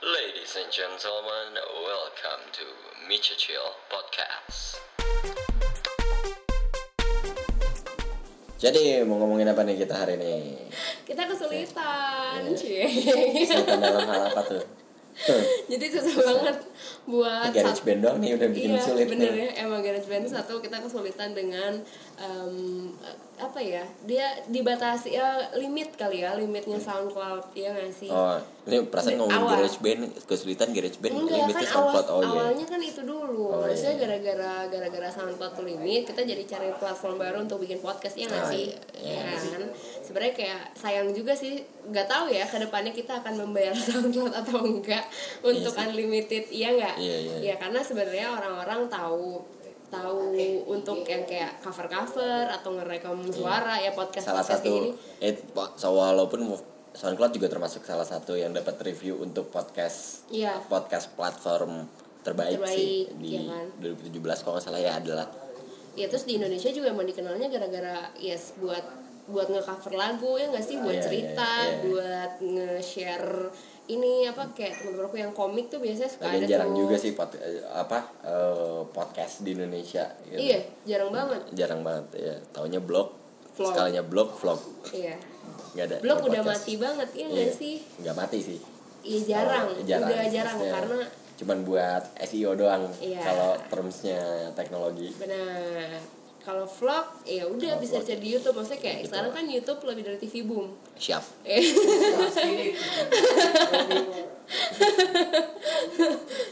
Ladies and gentlemen, welcome to Micha Chill Podcast. Jadi mau ngomongin apa nih kita hari ini? kita kesulitan Iya. cie Kesulitan dalam hal apa tuh? Jadi susah banget buat Garage sat- band doang nih udah bikin iya, sulit bener nih. ya emang garage band satu kita kesulitan dengan em, apa ya dia dibatasi ya limit kali ya limitnya SoundCloud ya nggak sih Oh, ini perasaan ngomongin Awal. garage band, kesulitan garage band Enggak limitnya kan awal, SoundCloud. Oh iya. awalnya kan itu dulu Oh, maksudnya iya. gara-gara gara-gara SoundCloud tuh limit kita jadi cari platform baru untuk bikin podcast ya nggak Ah, sih iya, ya kan sebenarnya kayak sayang juga sih nggak tahu ya ke depannya kita akan membayar SoundCloud atau enggak untuk sih. unlimited iya nggak Iya, iya. ya karena sebenarnya orang-orang tahu tahu untuk yang kayak cover cover atau ngerekam suara ya podcast Salah podcast satu, gini eh, so, walaupun SoundCloud juga termasuk salah satu yang dapat review untuk podcast iya podcast platform terbaik, Terbaik, sih di iya kan? 2017 kalau nggak salah ya adalah ya terus di Indonesia juga emang dikenalnya gara-gara yes buat buat nge-cover lagu ya nggak sih buat Iya, iya, cerita iya. buat nge-share ini apa kayak temen-temenku yang komik tuh biasanya suka Lagian ada jarang tuh juga sih pod, eh, apa eh, podcast di Indonesia. gitu. iya jarang banget Jarang banget ya. Taunya blog, Vlog. sekalinya blog, vlog. iya Nggak ada. blog udah podcast. mati banget ya nggak Iya. sih Nggak mati sih. iya jarang, Oh, jarang. udah jarang Maksudnya karena cuman buat SEO doang Iya. kalau termsnya teknologi. benar kalau vlog ya udah bisa vlog. cari di YouTube maksudnya kayak Gitu. sekarang kan YouTube lebih dari TV boom Siap. Eh.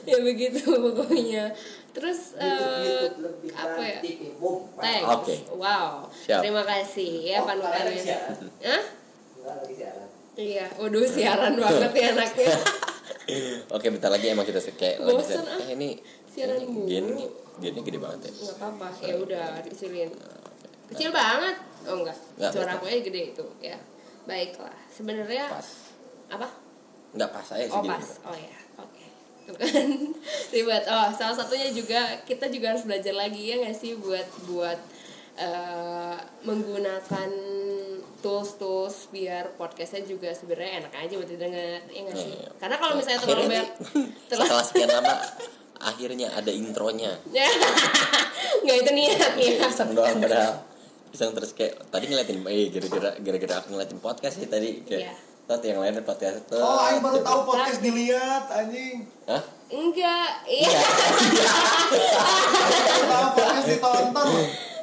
ya begitu pokoknya terus eh, apa ya thanks Oke. wow Siap. terima kasih ya panutannya Hah? Iya waduh siaran banget ya anaknya. Oke, bentar lagi emang kita kayak set- ah. eh, ini Siaran ini gini gini gede banget ya. nggak apa-apa ya udah dikecilin kecil banget. Oh enggak. Nggak, suara aku aja gede itu ya. Baiklah sebenarnya Pas. apa? Nggak pas saya sih Oh pas, oh ya, oke. Tuh kan ribet. Oh salah satunya juga kita juga harus belajar lagi ya nggak sih buat buat eh, menggunakan tools-tools biar podcastnya juga sebenarnya enak aja buat didengar ya nggak sih? Iya. Karena kalau misalnya terlalu banyak, nih, terlalu setelah sekian lama akhirnya ada intronya. nggak itu niatnya. Iseng doang padahal iseng terus kayak tadi ngeliatin eh gara-gara gara-gara aku ngeliatin podcast sih tadi kayak Iya. Tot yang lain podcast tuh. Oh, Aing baru tahu podcast dilihat anjing. Hah? Enggak, iya. Tahu podcast ditonton.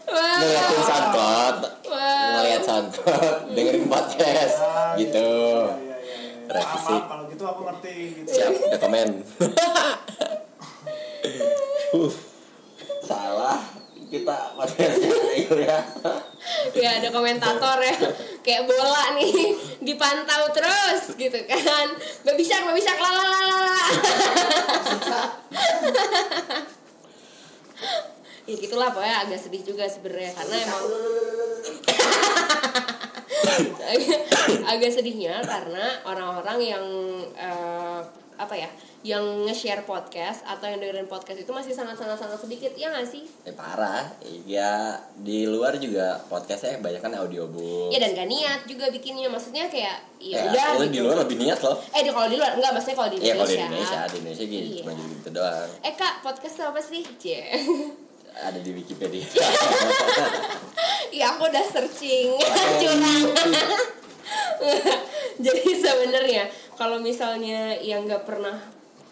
Wah, Ngeliatin SoundCloud, ngeliat SoundCloud, dengerin podcast Ah, gitu. Iya, iya, iya, iya. Revisi. Paham, kalau gitu aku ngerti gitu. Siap, udah komen. Salah kita podcastnya itu ya. ya ada komentator ya kayak bola nih dipantau terus gitu kan gak bisa gak bisa lalalala ya gitulah pokoknya agak sedih juga sebenarnya karena emang agak, sedihnya karena orang-orang yang eh, apa ya yang nge-share podcast atau yang dengerin podcast itu masih sangat-sangat sangat sedikit ya nggak sih Eh, parah, ya di luar juga podcastnya banyak kan audiobook. ya dan gak niat juga bikinnya maksudnya kayak ya Ya, udah lu di gitu. luar lebih niat loh. eh di kalau di luar enggak maksudnya kalau di Iya kalau di Indonesia Indonesia, di Indonesia gitu Iya. cuma gitu doang. eh kak podcast apa sih Cie. Ada di Wikipedia. ya aku udah searching. Curang. Jadi sebenarnya kalau misalnya yang nggak pernah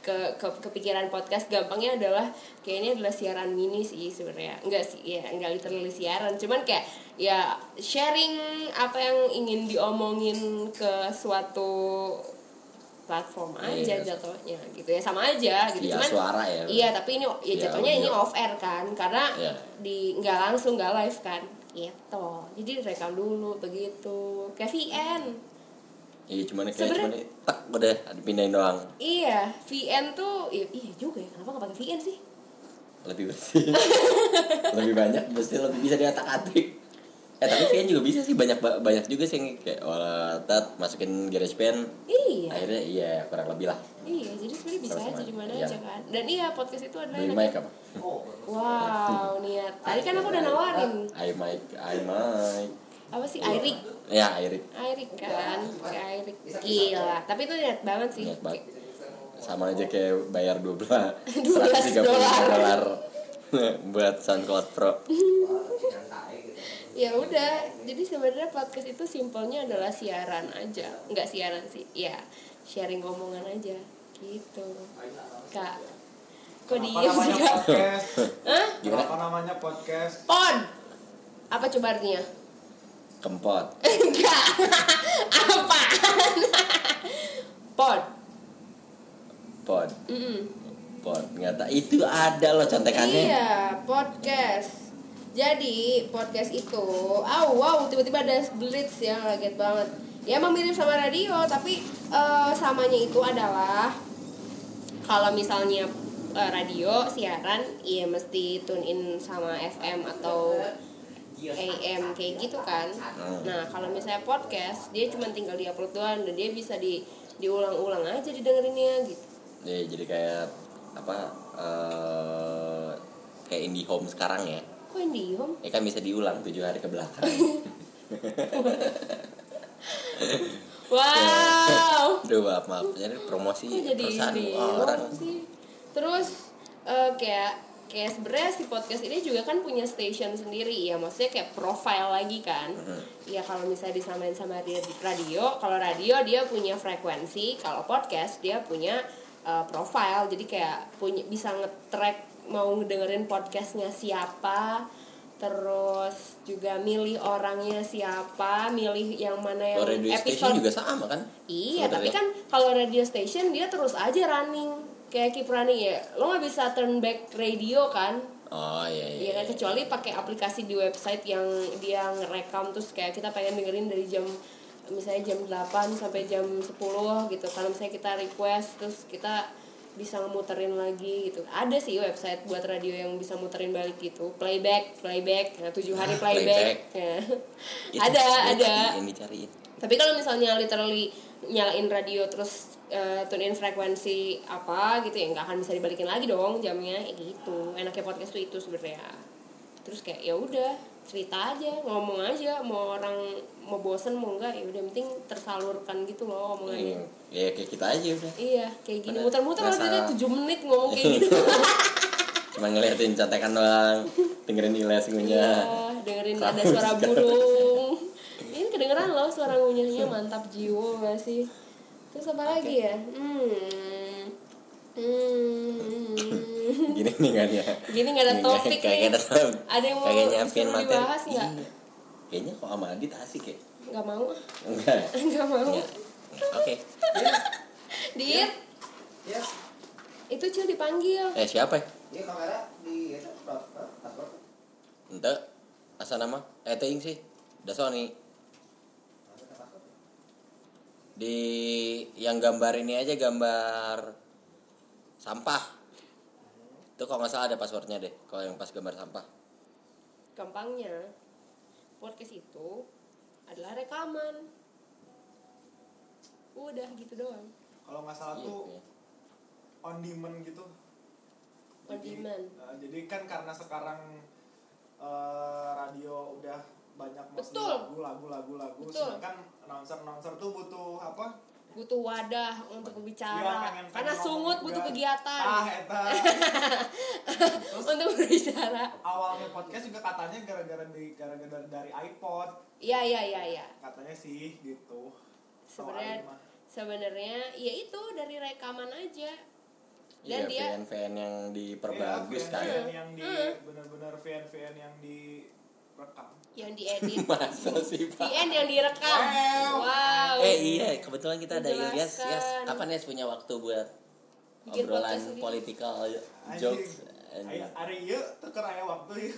ke, ke kepikiran podcast gampangnya adalah kayaknya adalah siaran mini sih sebenarnya. Enggak sih ya enggak literally siaran. Cuman kayak ya sharing apa yang ingin diomongin ke suatu platform aja Iya. jatuhnya gitu ya sama aja gitu Via cuman suara ya. iya tapi ini ya Via jatuhnya ini audio. off air kan karena Iya. di nggak langsung nggak live kan gitu jadi rekam dulu begitu kayak VN Iya cuman kayak cuman tak udah dipindahin doang. iya VN tuh iya, iya juga ya kenapa nggak pakai VN sih Lebih bersih. lebih banyak mesti lebih bisa diatak-atik. Eh tapi VN juga bisa sih banyak ba- banyak juga sih yang kayak olah tat masukin GarageBand iya. Akhirnya iya kurang lebih lah. Iya jadi sebenarnya bisa Sama-sama. aja di mana Iya. aja kan. Dan iya podcast itu adalah beli mic apa? Wow niat. Tadi kan aku udah nawarin. I mic i mic. Apa sih Airik? Ya Airik. Airik kan Airik. Gila. Tapi itu niat banget sih. Niat banget. sama aja kayak bayar 12 12 dolar. dolar buat SoundCloud Pro. ya udah jadi sebenarnya podcast itu simpelnya adalah siaran aja nggak siaran sih ya sharing omongan aja gitu kak kok Apa diem namanya sih kak podcast? Hah? Gimana? Apa namanya podcast? pod apa coba artinya Kempot. enggak apaan pod Pod. Mm-mm. Pod. Nggak tahu. Itu ada loh contekannya. Iya, podcast. Jadi podcast itu, oh wow, tiba-tiba ada blitz ya, kaget banget. Ya emang mirip sama radio, tapi eh, samanya itu adalah kalau misalnya eh, radio siaran, iya mesti tune in sama FM atau AM kayak gitu kan. Nah kalau misalnya podcast, dia cuma tinggal diupload doang dan dia bisa di diulang-ulang aja didengerinnya gitu. Ya, jadi kayak apa? eh kayak indie home sekarang ya. Kok IndiHome? Ya kan bisa diulang tujuh hari ke belakang. Wow. Aduh maaf maaf. Jadi promosi Kok jadi perusahaan ini orang. sih? Terus eh, kayak kayak sebenarnya si podcast ini juga kan punya station sendiri ya maksudnya kayak profile lagi kan ya kalau misalnya disamain sama dia di radio kalau radio dia punya frekuensi kalau podcast dia punya eh, profile jadi kayak punya bisa nge-track mau dengerin podcastnya siapa terus juga milih orangnya siapa milih yang mana yang radio station episode juga sama kan? Iya, tapi Sebenarnya. kan kalau radio station dia terus aja running kayak keep running ya. Lo nggak bisa turn back radio kan? Oh iya iya. Iya kan kecuali pakai aplikasi di website yang dia ngerekam terus kayak kita pengen dengerin dari jam misalnya jam 8 sampai jam 10 gitu. Kalau misalnya kita request terus kita bisa ngemuterin lagi gitu. Ada sih website buat radio yang bisa muterin balik gitu. Playback, playback, nah, tujuh hari Ah, playback. Ya. Itu ada, ada. Yang dicariin. Tapi kalau misalnya literally nyalain radio terus eh, tune in frekuensi apa gitu ya nggak akan bisa dibalikin lagi dong jamnya ya gitu. Enaknya podcast tuh itu sebenarnya. Terus kayak ya udah cerita aja, ngomong aja mau orang mau bosen mau enggak ya udah penting tersalurkan gitu loh omongannya. Hmm, Ya kayak kita aja udah. Iya, kayak gini muter-muter masa- aja 7 menit ngomong kayak gitu. Cuma ngeliatin contekan doang, dengerin Iles Iya, ngunyah. dengerin Sama ada suara burung. Ini kedengeran loh suara ngunyahnya mantap jiwa gak sih? Terus apa lagi ya? Hmm. Hmm. Gini nih kan ya. Gini nggak ada topik Kayak nih. ada. Ada yang mau Kagak nyiapin materi. dibahas nggak? Iya. Kayaknya kok sama Adit asik ya? Gak mau. Enggak. Gak mau. Enggak. Oke. Dit, Ya, itu Cil dipanggil. Eh siapa ya? ini kamera di itu. Ente asa nama? Eh teing sih. Da Sony. Di yang gambar ini aja gambar sampah. Itu kalau nggak salah ada passwordnya deh. Kalau yang pas gambar sampah. Gampangnya, podcast itu adalah rekaman. Udah gitu doang. Kalau nggak salah Iya, tuh iya. on demand gitu. On Jadi, demand. eh, jadi kan karena sekarang eh, radio udah banyak lagu lagu lagu lagu Betul. sedangkan announcer announcer tuh butuh apa butuh wadah untuk Iya, berbicara pengen- karena pengen sungut butuh juga. kegiatan. Ah eta. Terus untuk berbicara. awalnya podcast juga katanya gara-gara di gara-gara dari iPod. Iya iya iya iya. Katanya sih gitu. Sebenarnya sebenarnya ya itu dari rekaman aja. Iya, dan dia VN-VN yang diperbagus Iya, kan. VN yang di Hmm. benar-benar VN VN yang direkam yang diedit Masa sih, Pak? VN yang direkam Wow. wow Eh iya, kebetulan kita ada. Ilyas. Yas, kapan Yas punya waktu buat Bikin obrolan political jokes? Aya ari ieu teker aya waktu.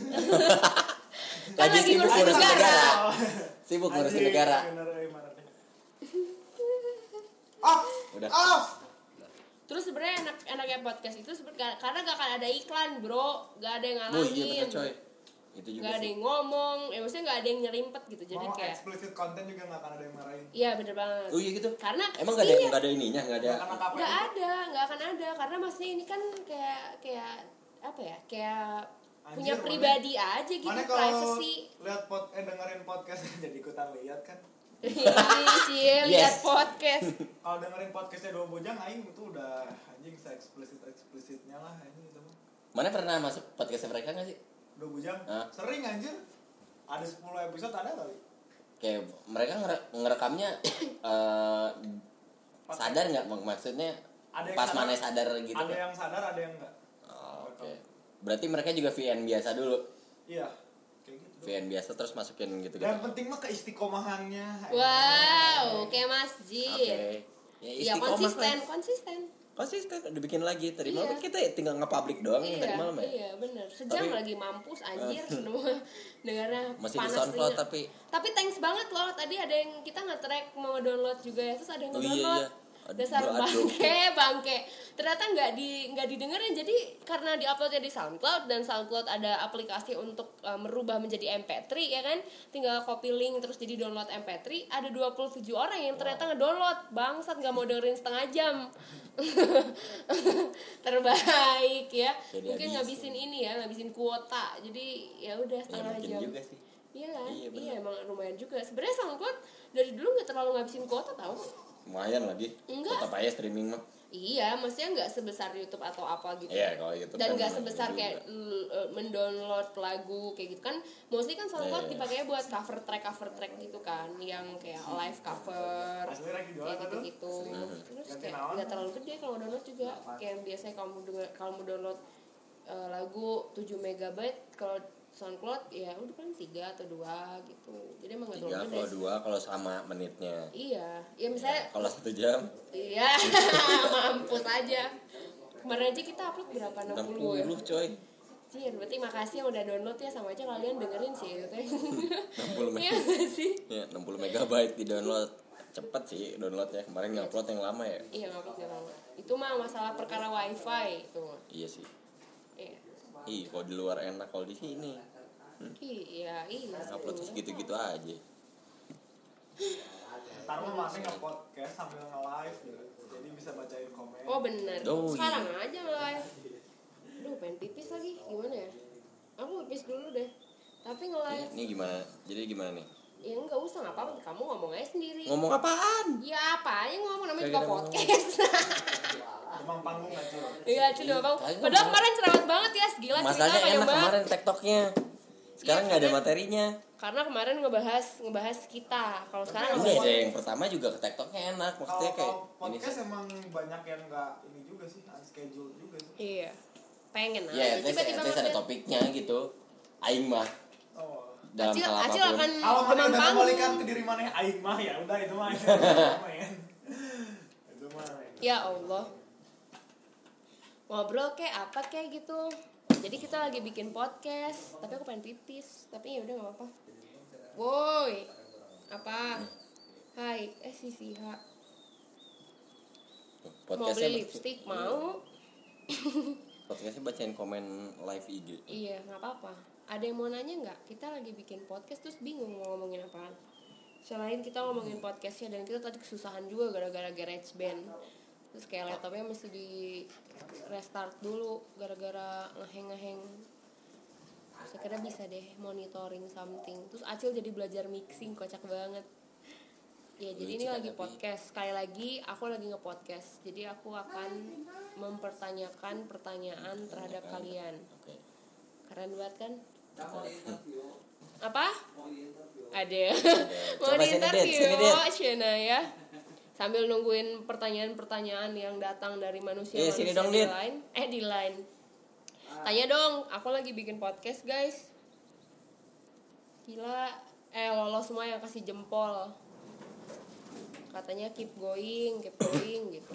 Kan Lagi sibuk ngurusin negara. negara. Sibuk ngurusin negara. Oh, Udah. oh. terus sebenarnya enak enaknya podcast itu sebenarnya karena gak akan ada iklan bro gak ada yang Oh iya ngalangin bener coy. Itu juga gak ada yang ngomong ya maksudnya gak ada yang nyerimpet gitu jadi Mau kayak explicit content juga nggak akan ada yang marahin. iya bener banget Oh iya gitu. karena Emang gak ada iya, nggak ada ininya, nggak ada. Nggak apa nggak ada nggak akan ada karena maksudnya ini kan kayak kayak apa ya kayak Anjir, punya mana- pribadi aja gitu Mana kalau privacy lihat pod eh dengerin podcast jadi ikutan lihat kan? Cie lihat podcast. Kalau dengerin podcastnya dua bujang, aing itu udah anjing se eksplisit eksplisitnya lah ini itu. mah. Mana pernah masuk podcast mereka nggak sih? Dua bujang, Hah? sering anjir. Ada 10 episode ada kali. Kayak mereka ngere- ngerekamnya Pas- sadar nggak Mak- maksudnya Ada yang pas sadar, mana sadar gitu ada nggak? yang sadar, ada yang enggak. Oh, Oke. Berarti mereka juga VN biasa dulu. Iya, kayak gitu. VN biasa terus masukin gitu gitu. Dan penting mah keistiqomahannya. Wow, kayak Oke. masjid. Ya, Iya istiqomah konsisten, lah. Konsisten. Konsisten dibikin lagi. Tadi Iya. malam kita tinggal nge-public doang iya, tadi malam ya. iya bener. Sejam Tapi- lagi mampus anjir semua dengarnya Masih di panas SoundCloud telinga. tapi Tapi thanks banget loh tadi ada yang kita nge-track mau download juga ya terus ada yang Oh, iya, nge-download. iya. Aduh, Dasar aduh. bangke, bangke. Ternyata nggak di nggak didengerin jadi karena diuploadnya di SoundCloud dan SoundCloud ada aplikasi untuk uh, merubah menjadi MP3 ya kan. Tinggal copy link terus jadi download MP3. Ada 27 orang yang ternyata ngedownload. Bangsat nggak mau dengerin setengah jam. Terbaik ya. Jadi Mungkin ngabisin ini ya, ngabisin kuota. Jadi ya udah ya setengah mungkin jam. juga sih. Iya kan? Iya, Iya, emang lumayan juga. Sebenarnya SoundCloud dari dulu nggak terlalu ngabisin kuota tau? Lumayan lagi. Enggak. Tetap aja streaming mah. Iya, maksudnya nggak sebesar YouTube atau apa gitu. Iya, kalau YouTube Dan kan nggak lumayan sebesar juga. kayak eh, mendownload lagu kayak gitu kan. Mostly kan SoundCloud Iya, iya. dipakainya buat cover track cover track gitu kan, yang kayak live cover. Kayak kan tuh? gitu-gitu. Terus Ganti kayak nggak terlalu gede kalau download juga. Kayak biasanya kamu kalau mau download eh, lagu 7 megabyte kalau SoundCloud ya udah paling 3 atau 2 gitu. Jadi emang Tiga kalau dua kalau sama menitnya. Iya, ya misalnya Kalau satu jam Iya, mampus aja. Kemarin aja kita upload berapa? 60 ya? 60 coy. Iya, berarti makasih yang udah download ya sama aja kalian dengerin sih gitu ya. 60 Iya meg. nggak sih? Ya, 60 megabyte di download. Cepet sih downloadnya. Kemarin ngupload yang lama ya. Iya, ngupload nggak lama. Itu mah masalah perkara wifi itu. Iya sih. Iya. Ih, kalau di luar enak kalau di sini Iya, iya. upload sih. segitu-gitu aja. Ntar mah masih nge-podcast sambil nge-live gitu. Jadi bisa bacain komen. Oh bener. Oh, Sekarang aja live. Duh, pengen pipis lagi. Gimana ya? Aku pipis dulu deh. Tapi Ini, nge-live. ini gimana? Jadi gimana nih? Ya nggak usah nggak apa-apa. Kamu ngomong aja sendiri. Ngomong apaan? Ya apa aja ngomong namanya Kayak juga ngomong. podcast. Demam panggung aja. Iya, cuma bang. Padahal ngomong- kemarin cerewet banget ya, gila Masalahnya panjang enak banget. kemarin tektoknya. Sekarang Iya, nggak ada karena- materinya. Karena kemarin ngebahas ngebahas kita. Kalau sekarang Enggak ngebahas deh, yang pertama juga ke tektoknya enak. Maksudnya kayak kalau ini podcast sih. emang banyak yang nggak ini juga sih, unscheduled juga sih. Iya. Pengen aja Ya, least, tiba-tiba ada topiknya gitu. Aing mah. Dalam Acil, hal Acil apa pun. akan Kalau mana udah kembalikan ke diri mana aing mah ya udah itu mah. Itu mah, men. Itu mah. men. Ya Allah. Ngobrol kayak apa kayak gitu. Jadi kita lagi bikin podcast, tapi aku pengen pipis. Tapi ya udah nggak apa-apa. Woi. Apa? Hai, eh si Siha. Mau Podcastnya beli lipstick mau? Podcastnya bacain komen live IG. Iya, nggak apa-apa. Ada yang mau nanya nggak? Kita lagi bikin podcast terus bingung mau ngomongin apaan. Selain kita ngomongin podcastnya dan kita tadi kesusahan juga gara-gara garage band. Terus kayak laptopnya mesti di restart dulu gara-gara ngeheng ngeheng. Saya kira bisa deh monitoring something. Terus Acil jadi belajar mixing kocak banget. Ya jadi ini lagi tapi- podcast. Sekali lagi aku lagi nge-podcast. Jadi aku akan mempertanyakan pertanyaan terhadap kalian. Keren banget kan? Apa? Ada. Mau di interview. Cina ya. Sambil nungguin pertanyaan-pertanyaan yang datang dari manusia Iya, manusia sini dong, di Dit. line. Eh di line. Tanya dong, aku lagi bikin podcast guys. Gila, eh lolos semua yang kasih jempol. Katanya keep going, keep going gitu.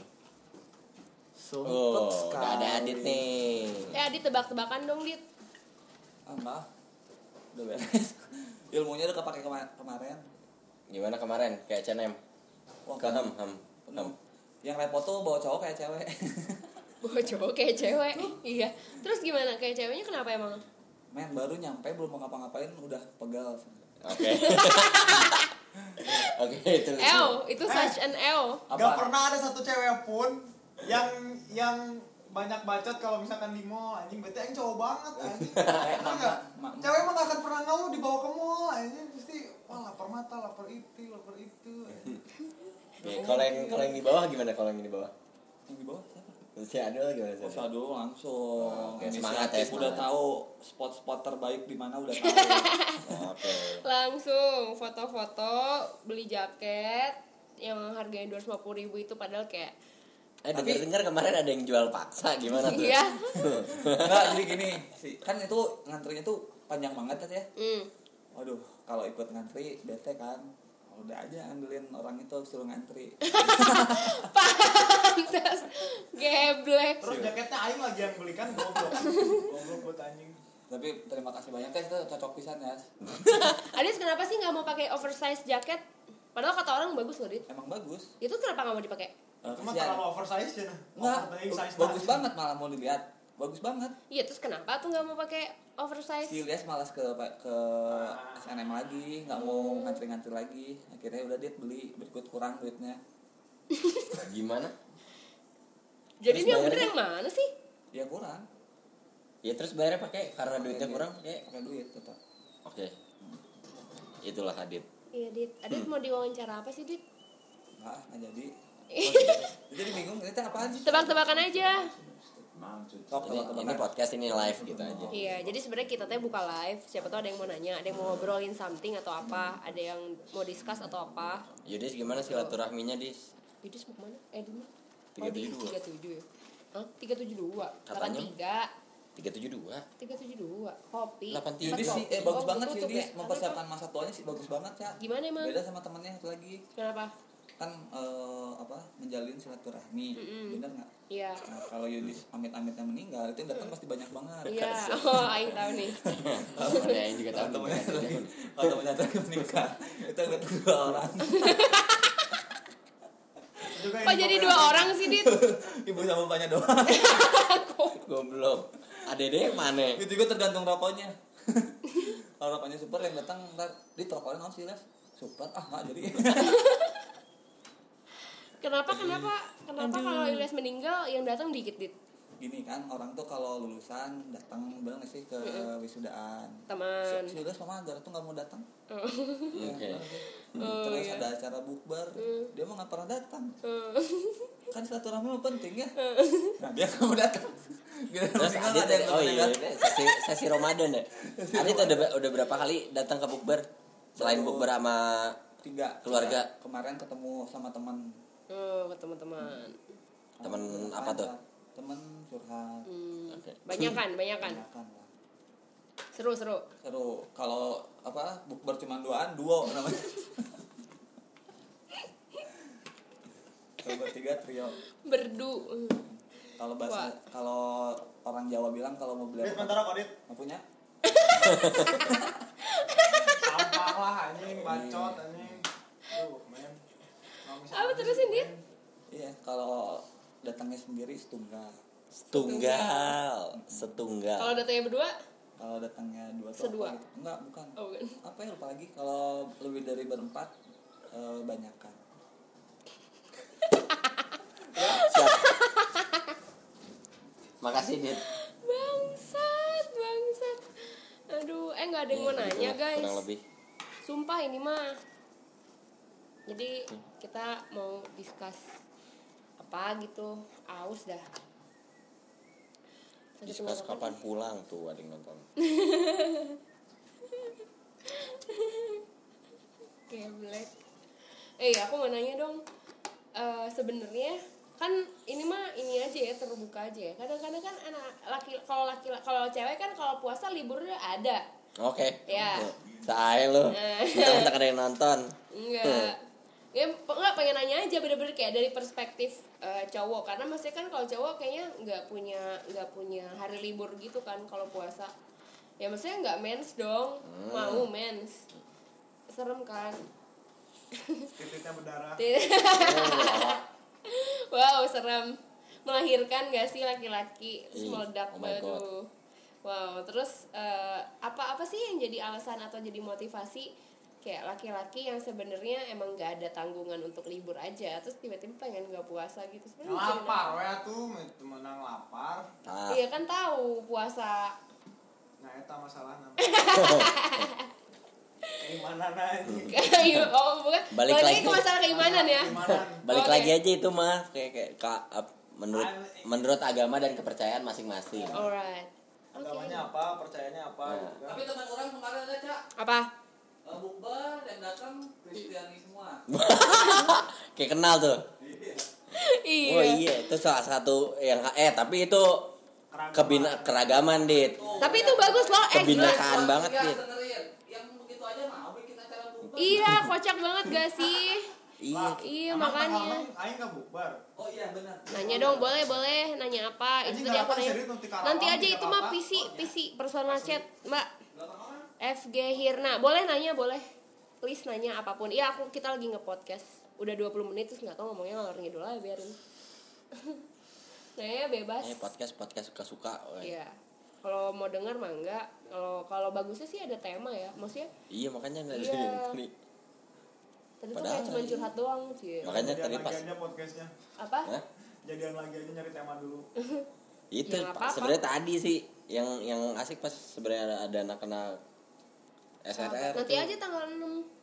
Sumpet Oh, sekali. ada Adit nih. Eh Adit tebak-tebakan dong Dit. Ah, maaf. Udah beres. Ilmunya udah kepake kema- kemarin. Gimana kemarin? Kayak CNM. Wah, Ke ham ham. penuh. ham. Yang repot tuh bawa cowok kayak cewek. Bawa cowok kayak cewek. iya. Terus gimana? Kayak ceweknya kenapa emang? Men baru nyampe belum mau ngapa-ngapain udah pegal. Oke. Oke, itu. Eo, itu such an Eo. Gak pernah ada satu cewek pun yang yang banyak bacot kalau misalkan di mall anjing berarti aing cowok banget anjing Emang mak- enggak cewek mah gak akan pernah ngeluh dibawa ke mall anjing pasti wah lapar mata lapar itu lapar itu. Oke, kalau yang kalau yang di bawah gimana kalau yang di bawah? Yang di bawah siapa? Si Adul gimana sih? Oh, Shadow langsung. Oke, semangat ya, udah tahu spot-spot terbaik di mana udah tahu. Oke. langsung foto-foto beli jaket yang harganya 250.000 ribu itu padahal kayak Eh dengar dengar kemarin ada yang jual paksa gimana tuh? iya Enggak, jadi gini, sih kan itu ngantrinya tuh panjang banget ya. hmm. Waduh, kalau ikut ngantri bete kan. Udah aja ambilin orang itu suruh ngantri. pantas geblek terus jaketnya aing lagi yang belikan goblok goblok buat anjing Tapi terima kasih banyak guys, itu cocok pisan ya. Adis kenapa sih nggak mau pakai oversize jaket padahal kata orang bagus loh dit Emang bagus. itu kenapa nggak mau dipakai Eh, cuma terlalu oversize ya nah Enggak, bagus banget. malah mau dilihat. Bagus banget. iya terus kenapa tuh nggak mau pakai oversize Si Ilyas malas ke ke SNM lagi, nggak mau ngantri-ngantri lagi. Akhirnya udah dia beli berikut kurang duitnya. Gimana? jadi Terus ini yang bener yang mana sih Ya kurang, Ya terus bayarnya pakai karena duitnya kurang pakai. pakai duit tetap. Oke. Itulah Adit. iya dit Adit mau diwawancara apa sih dit Nah, nggak jadi. Jadi bingung, ini teh apaan sih? tebak-tebakan aja Sok, Ini, ini podcast ini live gitu aja. Iya, jadi sebenarnya kita teh buka live. Siapa tahu ada yang mau nanya, ada yang mau ngobrolin something atau apa, ada yang mau discuss atau apa. Yudis gimana silaturahminya dis? Yudis mau ke mana? Eh, di mana? 372. Tiga tujuh ya? Hah? Tiga tujuh dua? Delapan Katanya. tiga? Tiga tujuh dua. Tiga tujuh dua? Kopi? 83. Yudis Empat sih, eh bagus Oh, banget sih Yudis ya? mempersiapkan masa tuanya sih bagus banget ya. Gimana emang? Beda sama temennya satu lagi Kenapa? Kan eh, apa menjalin silaturahmi, Mm-mm. bener nggak? Iya. Nah kalau Yudis amit-amitnya meninggal itu yang datang pasti banyak banget. Iya. Oh, Aing tahu nih. Temennya yang juga tahu. Kalau temennya lagi, kalau temennya lagi menikah, itu yang datang dua orang. Juga Kok jadi dua orang sih, Dit? Ibu sama bapaknya doang. Goblok. Adede mana? itu juga tergantung rokoknya. kalau rokoknya super yang datang ntar di rokoknya nggak sih les? Super ah nggak jadi. Kenapa, kenapa? Kenapa kalau Ilyas meninggal yang datang dikit, Dit? Gini kan orang tuh kalau lulusan datang nggak sih ke wisudaan. Teman. Si Yudis sama Agar tuh nggak mau datang. Oke. Oh, Terus iya. ada acara bukber, dia mah nggak pernah datang. Eh. Kan silaturahmi mah penting ya. Nah dia nggak mau datang. Terus Adit ada yang oh iya, datang. ini sesi, sesi Ramadan ya. Adit udah udah berapa kali datang ke bukber? Selain bukber sama Tiga Keluarga. Kemarin ketemu sama teman. Oh, ke teman-teman. Temen apa tuh? Temen curhat. Hmm. Oke. Banyak kan, banyak kan. Seru, seru. Seru. Kalau apa bukber cuma duaan, duo namanya. Kalau bertiga trio. Berdu. Kalau bahasa kalau orang Jawa bilang kalau mau beli Dit, bentar kok, Dit. nggak punya Sampah lah anjing, bacot anjing. Duh, men. Kalau misalkan Apa terusin, Dit? iya kalau datangnya sendiri setunggal Setunggal, setunggal. Kalau datanya berdua, kalau datangnya dua tuh Sedua. gitu? enggak bukan oh bukan. apa ya lupa lagi kalau lebih dari berempat eh, banyakan Siap. Makasih Dit. Bangsat, bangsat. Aduh, eh nggak ada yang mau Ya, nanya guys. Kurang lebih. Sumpah ini mah. Jadi kita mau discuss apa gitu. Aus dah. Sakit Discuss kapan pulang tuh ada yang nonton. Geblek. Eh, aku mau nanya dong. Eh sebenarnya kan ini mah ini aja ya terbuka aja ya. Kadang-kadang kan anak laki kalau laki kalau cewek kan kalau puasa liburnya ada. Oke. Ya. Saya lu. Eh. Kita ada yang nonton. Enggak. Ya, enggak pengen nanya aja bener-bener kayak dari perspektif eh, cowok karena maksudnya kan kalau cowok kayaknya nggak punya nggak punya hari libur gitu kan kalau puasa. Ya maksudnya nggak mens dong, mau mens. Serem kan? Titiknya berdarah. wow, serem. Melahirkan gak sih laki-laki small duck oh God. baru. Wow, terus eh, apa-apa sih yang jadi alasan atau jadi motivasi kayak laki-laki yang sebenarnya emang gak ada tanggungan untuk libur aja terus tiba-tiba pengen gak puasa gitu. Sebenarnya lapar apa? ya tuh itu menang lapar. Iya kan tahu puasa. Nah, eta masalah namanya. Keimanan aja. Oh bukan. Balik balik lagi. ke masalah keimanan ya? Keimanan. balik lagi aja itu mah. Kayak kayak ka- ap- menurut menurut agama dan kepercayaan masing-masing. Alright. Oke. Agamanya apa, percayanya apa Nah. gitu kan. Tapi teman orang kemarin ada cak. Apa eh, bukber yang datang Kristiani semua. kayak kenal tuh iya oh iya itu salah satu yang eh tapi itu Keragaman. kebina keragaman dit tapi itu bagus loh eh Kebina- jelas. Kebinekaan banget, ya, Dit. dengerin. Yang begitu aja mau bikin acara bukber. iya kocak banget gak sih iya Iya, makanya. Aing nggak. Oh iya benar. nanya dong boleh boleh nanya apa itu tadi aku nanya nanti aja itu mah. PC PC personal chat mbak. FG Hirna boleh nanya boleh please nanya apa pun. Iya aku kita lagi nge-podcast. Udah 20 menit terus nggak tahu ngomongnya ngalor ngidul aja biarin. Nanya bebas. Eh podcast podcast suka suka iya. Kalau mau denger mah enggak kalau kalau bagusnya sih ada tema ya. Maksudnya iya makanya nggak Iya. tadi. Tadi tuh Padahal kayak cuma curhat doang sih Makanya tadi pas podcastnya. apa? Hah? Jadian lagi aja nyari tema dulu. itu Ya, sebenarnya tadi sih yang yang asik pas sebenarnya ada, ada anak-anak SRR nanti tuh. aja tanggal 6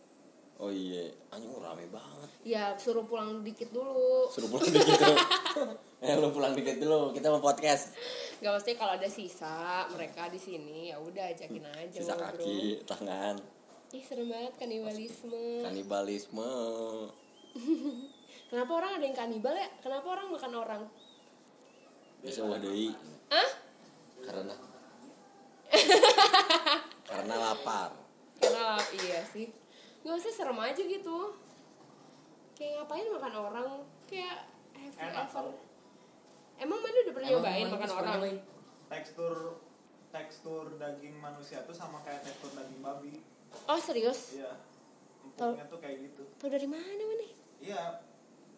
oh iya anjing rame banget ya suruh pulang dikit dulu suruh pulang dikit dulu eh lu pulang dikit dulu kita mau podcast Gak mesti kalau ada sisa mereka di sini ya udah ajakin aja sisa ngobrol. kaki tangan Ih serem banget kanibalisme. kanibalisme Kenapa orang ada yang kanibal ya? Kenapa orang makan orang? bisa wadai Hah? karena karena lapar Karena iya sih. Gak usah serem aja gitu. Kayak ngapain makan orang? Kayak have you Enak ever? tau. Emang mana udah pernah nyobain makan orang? Tekstur tekstur daging manusia tuh sama kayak tekstur daging babi. Oh serius? Iya. Empuknya tuh kayak gitu. Tau dari mana mana? Iya.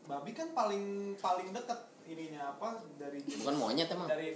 Babi kan paling paling deket ininya apa dari bukan monyet emang dari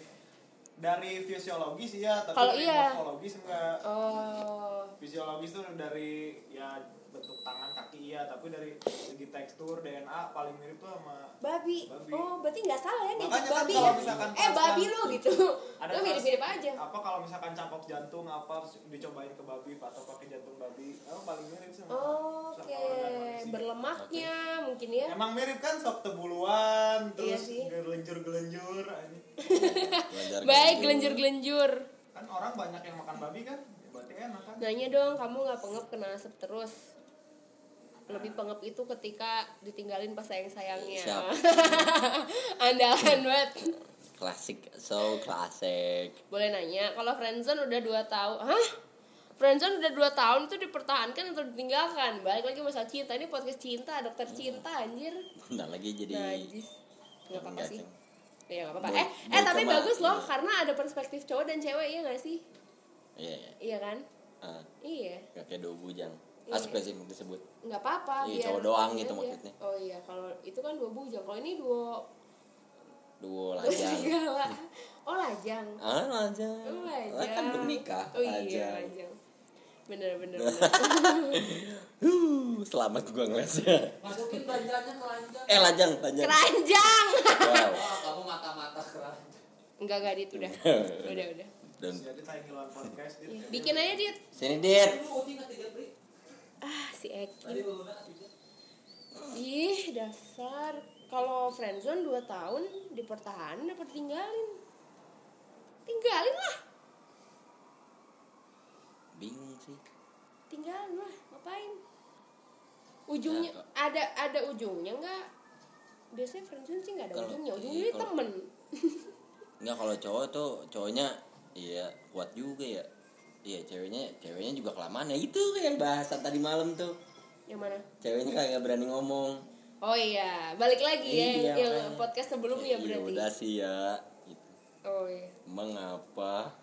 dari fisiologis iya tapi Kalau dari iya. morfologis enggak Oh, fisiologis tuh dari ya bentuk tangan kaki iya tapi dari segi tekstur DNA paling mirip tuh sama babi. Babi. Oh, berarti nggak salah ya diajak kan babi kalau ya? misalkan Eh babi kan- lo gitu. ada Lo mirip-mirip aja. apa kalau misalkan campok jantung apa dicobain ke babi atau pakai jantung babi oh, paling mirip sama Oh, Oke, manusia. berlemaknya mungkin ya. emang mirip kan sok tebuluan Iya terus sih. gelenjur-gelenjur anjing. Belajar Baik, gitu. gelenjur-gelenjur. kan orang banyak yang makan babi kan Ya, berarti enak kan Nanya dong, kamu nggak pengep kena asap terus? Lebih pengep itu ketika ditinggalin pas sayang-sayangnya. Siap. Andalan banget. Klasik so klasik Boleh nanya, kalau friendzone udah 2 tahun, hah? Friendzone udah 2 tahun itu dipertahankan atau ditinggalkan? Balik lagi masalah cinta, ini podcast cinta, dokter cinta anjir. bentar lagi jadi Najis. Nggak apa-apa Enggak, sih. Ceng. Ya nggak apa-apa. Boy- Eh, eh tapi bagus loh iya. karena ada perspektif cowok dan cewek iya gak sih? iya iya Iya kan? Ah, Iya. nggak kayak dua bujang Iya. asik sih disebut nggak apa-apa Iya, cowok doang gitu aja. maksudnya. oh iya kalau itu kan dua bujang kalau ini dua dua dua lajang. serigala oh lajang. Ah lajang. Oh Lah, lajang kan belum nikah. Oh iya lajang. lajang. Bener bener bener. Huh, selamat gua ngeliatnya. Masukin belanjanya ke ranjang. eh lajang lajang keranjang. Wow. Wah, kamu mata-mata keranjang. enggak enggak dit. Udah. Udah udah. Dan Iya. bikin aja dit. Sini dit. Ah si Eki. Ih dasar kalau friendzone 2 tahun dipertahankan apa tinggalin tinggalin lah. Bingung sih. Tinggalin lah ngapain? Ujungnya Nah, ada ada ujungnya nggak? Biasanya friendzone sih nggak ada Kalau- ujungnya ujungnya iya, temen. Enggak kalau cowok tuh cowoknya iya kuat juga ya. Iya ceweknya ceweknya juga kelamaan ya. Itu yang bahasan tadi malam tuh. Yang mana? Ceweknya kagak berani ngomong oh iya balik lagi ya Iya, yang podcast sebelumnya Ya, berarti. udah sih ya gitu. oh iya. Mengapa?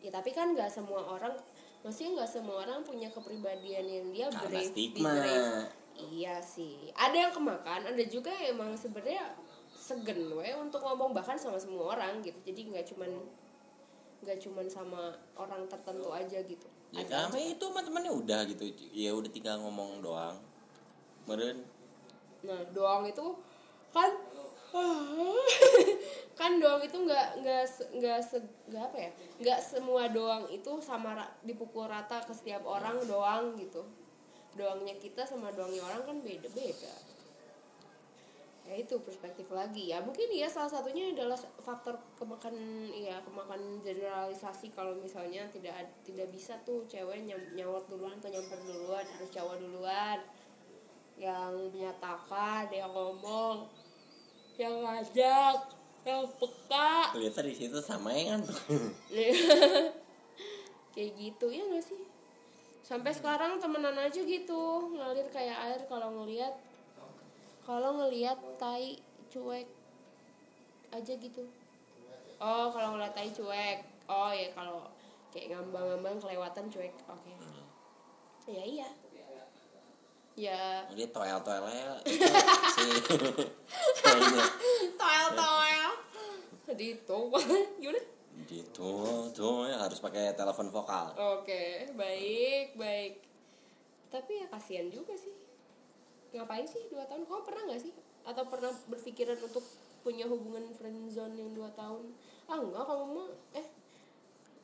Ya tapi kan nggak semua orang maksudnya nggak semua orang punya kepribadian yang dia karena brave stigma. brave. iya sih. Ada yang kemakan ada juga yang emang sebenarnya segen we untuk ngomong bahkan sama semua orang gitu. Jadi nggak cuman nggak cuman sama orang tertentu aja gitu. Ya karena itu sama temennya udah gitu. Ya udah tinggal ngomong doang. Meren Nah, doang itu kan kan doang itu nggak nggak nggak se- nggak apa ya? Nggak semua doang itu sama dipukul rata ke setiap orang doang gitu. Doangnya kita sama doangnya orang kan beda beda. Ya itu perspektif lagi. Ya mungkin ya salah satunya adalah faktor kemakan ya kemakan generalisasi kalau misalnya tidak tidak bisa tuh cewek nyawat duluan atau nyamper duluan harus cowok duluan yang menyatakan yang ngomong yang ngajak yang peka. Ternyata di situ sama ya kan? Kayak gitu ya gak sih? Sampai sekarang temenan aja gitu ngalir kayak air kalau ngelihat kalau ngelihat tai cuek aja gitu. Oh kalau ngeliat tai cuek. Oh ya kalau kayak ngambang-ngambang kelewatan cuek oke. Ya iya ya toel-toelnya si kayaknya toel toel di itu gimana gitu tuh ya harus pakai telepon vokal Oke, baik, baik. Tapi ya kasihan juga sih. Ngapain sih dua tahun? Kau pernah nggak sih? Atau pernah berpikiran untuk punya hubungan friendzone yang dua tahun? Ah enggak, kamu mah eh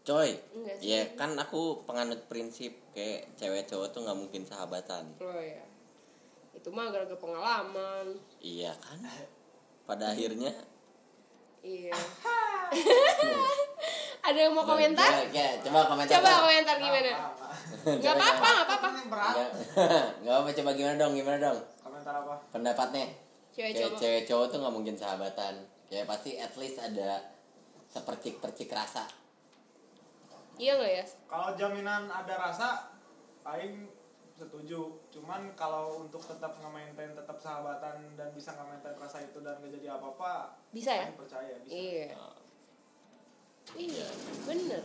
coy Enggak sih. ya kan aku penganut prinsip kayak cewek cowok tuh nggak mungkin sahabatan oh ya. Itu mah gara-gara pengalaman. iya kan pada akhirnya Iya. Ada yang mau komentar? Ya, ya, coba komentar Coba dong. komentar gimana? Enggak apa-apa, enggak apa-apa. Nggak- nggak apa coba gimana dong gimana dong Komentar apa? pendapatnya Cewek cowok. cewek cowok tuh nggak mungkin sahabatan kayak pasti at least ada sepercik percik rasa Iya enggak ya? Kalau jaminan ada rasa, paling setuju. Cuman kalau untuk tetap nge-maintain tetap sahabatan dan bisa nge-maintain rasa itu dan gak jadi apa-apa, Bisa ya? percaya bisa. Iya. Iya, bener.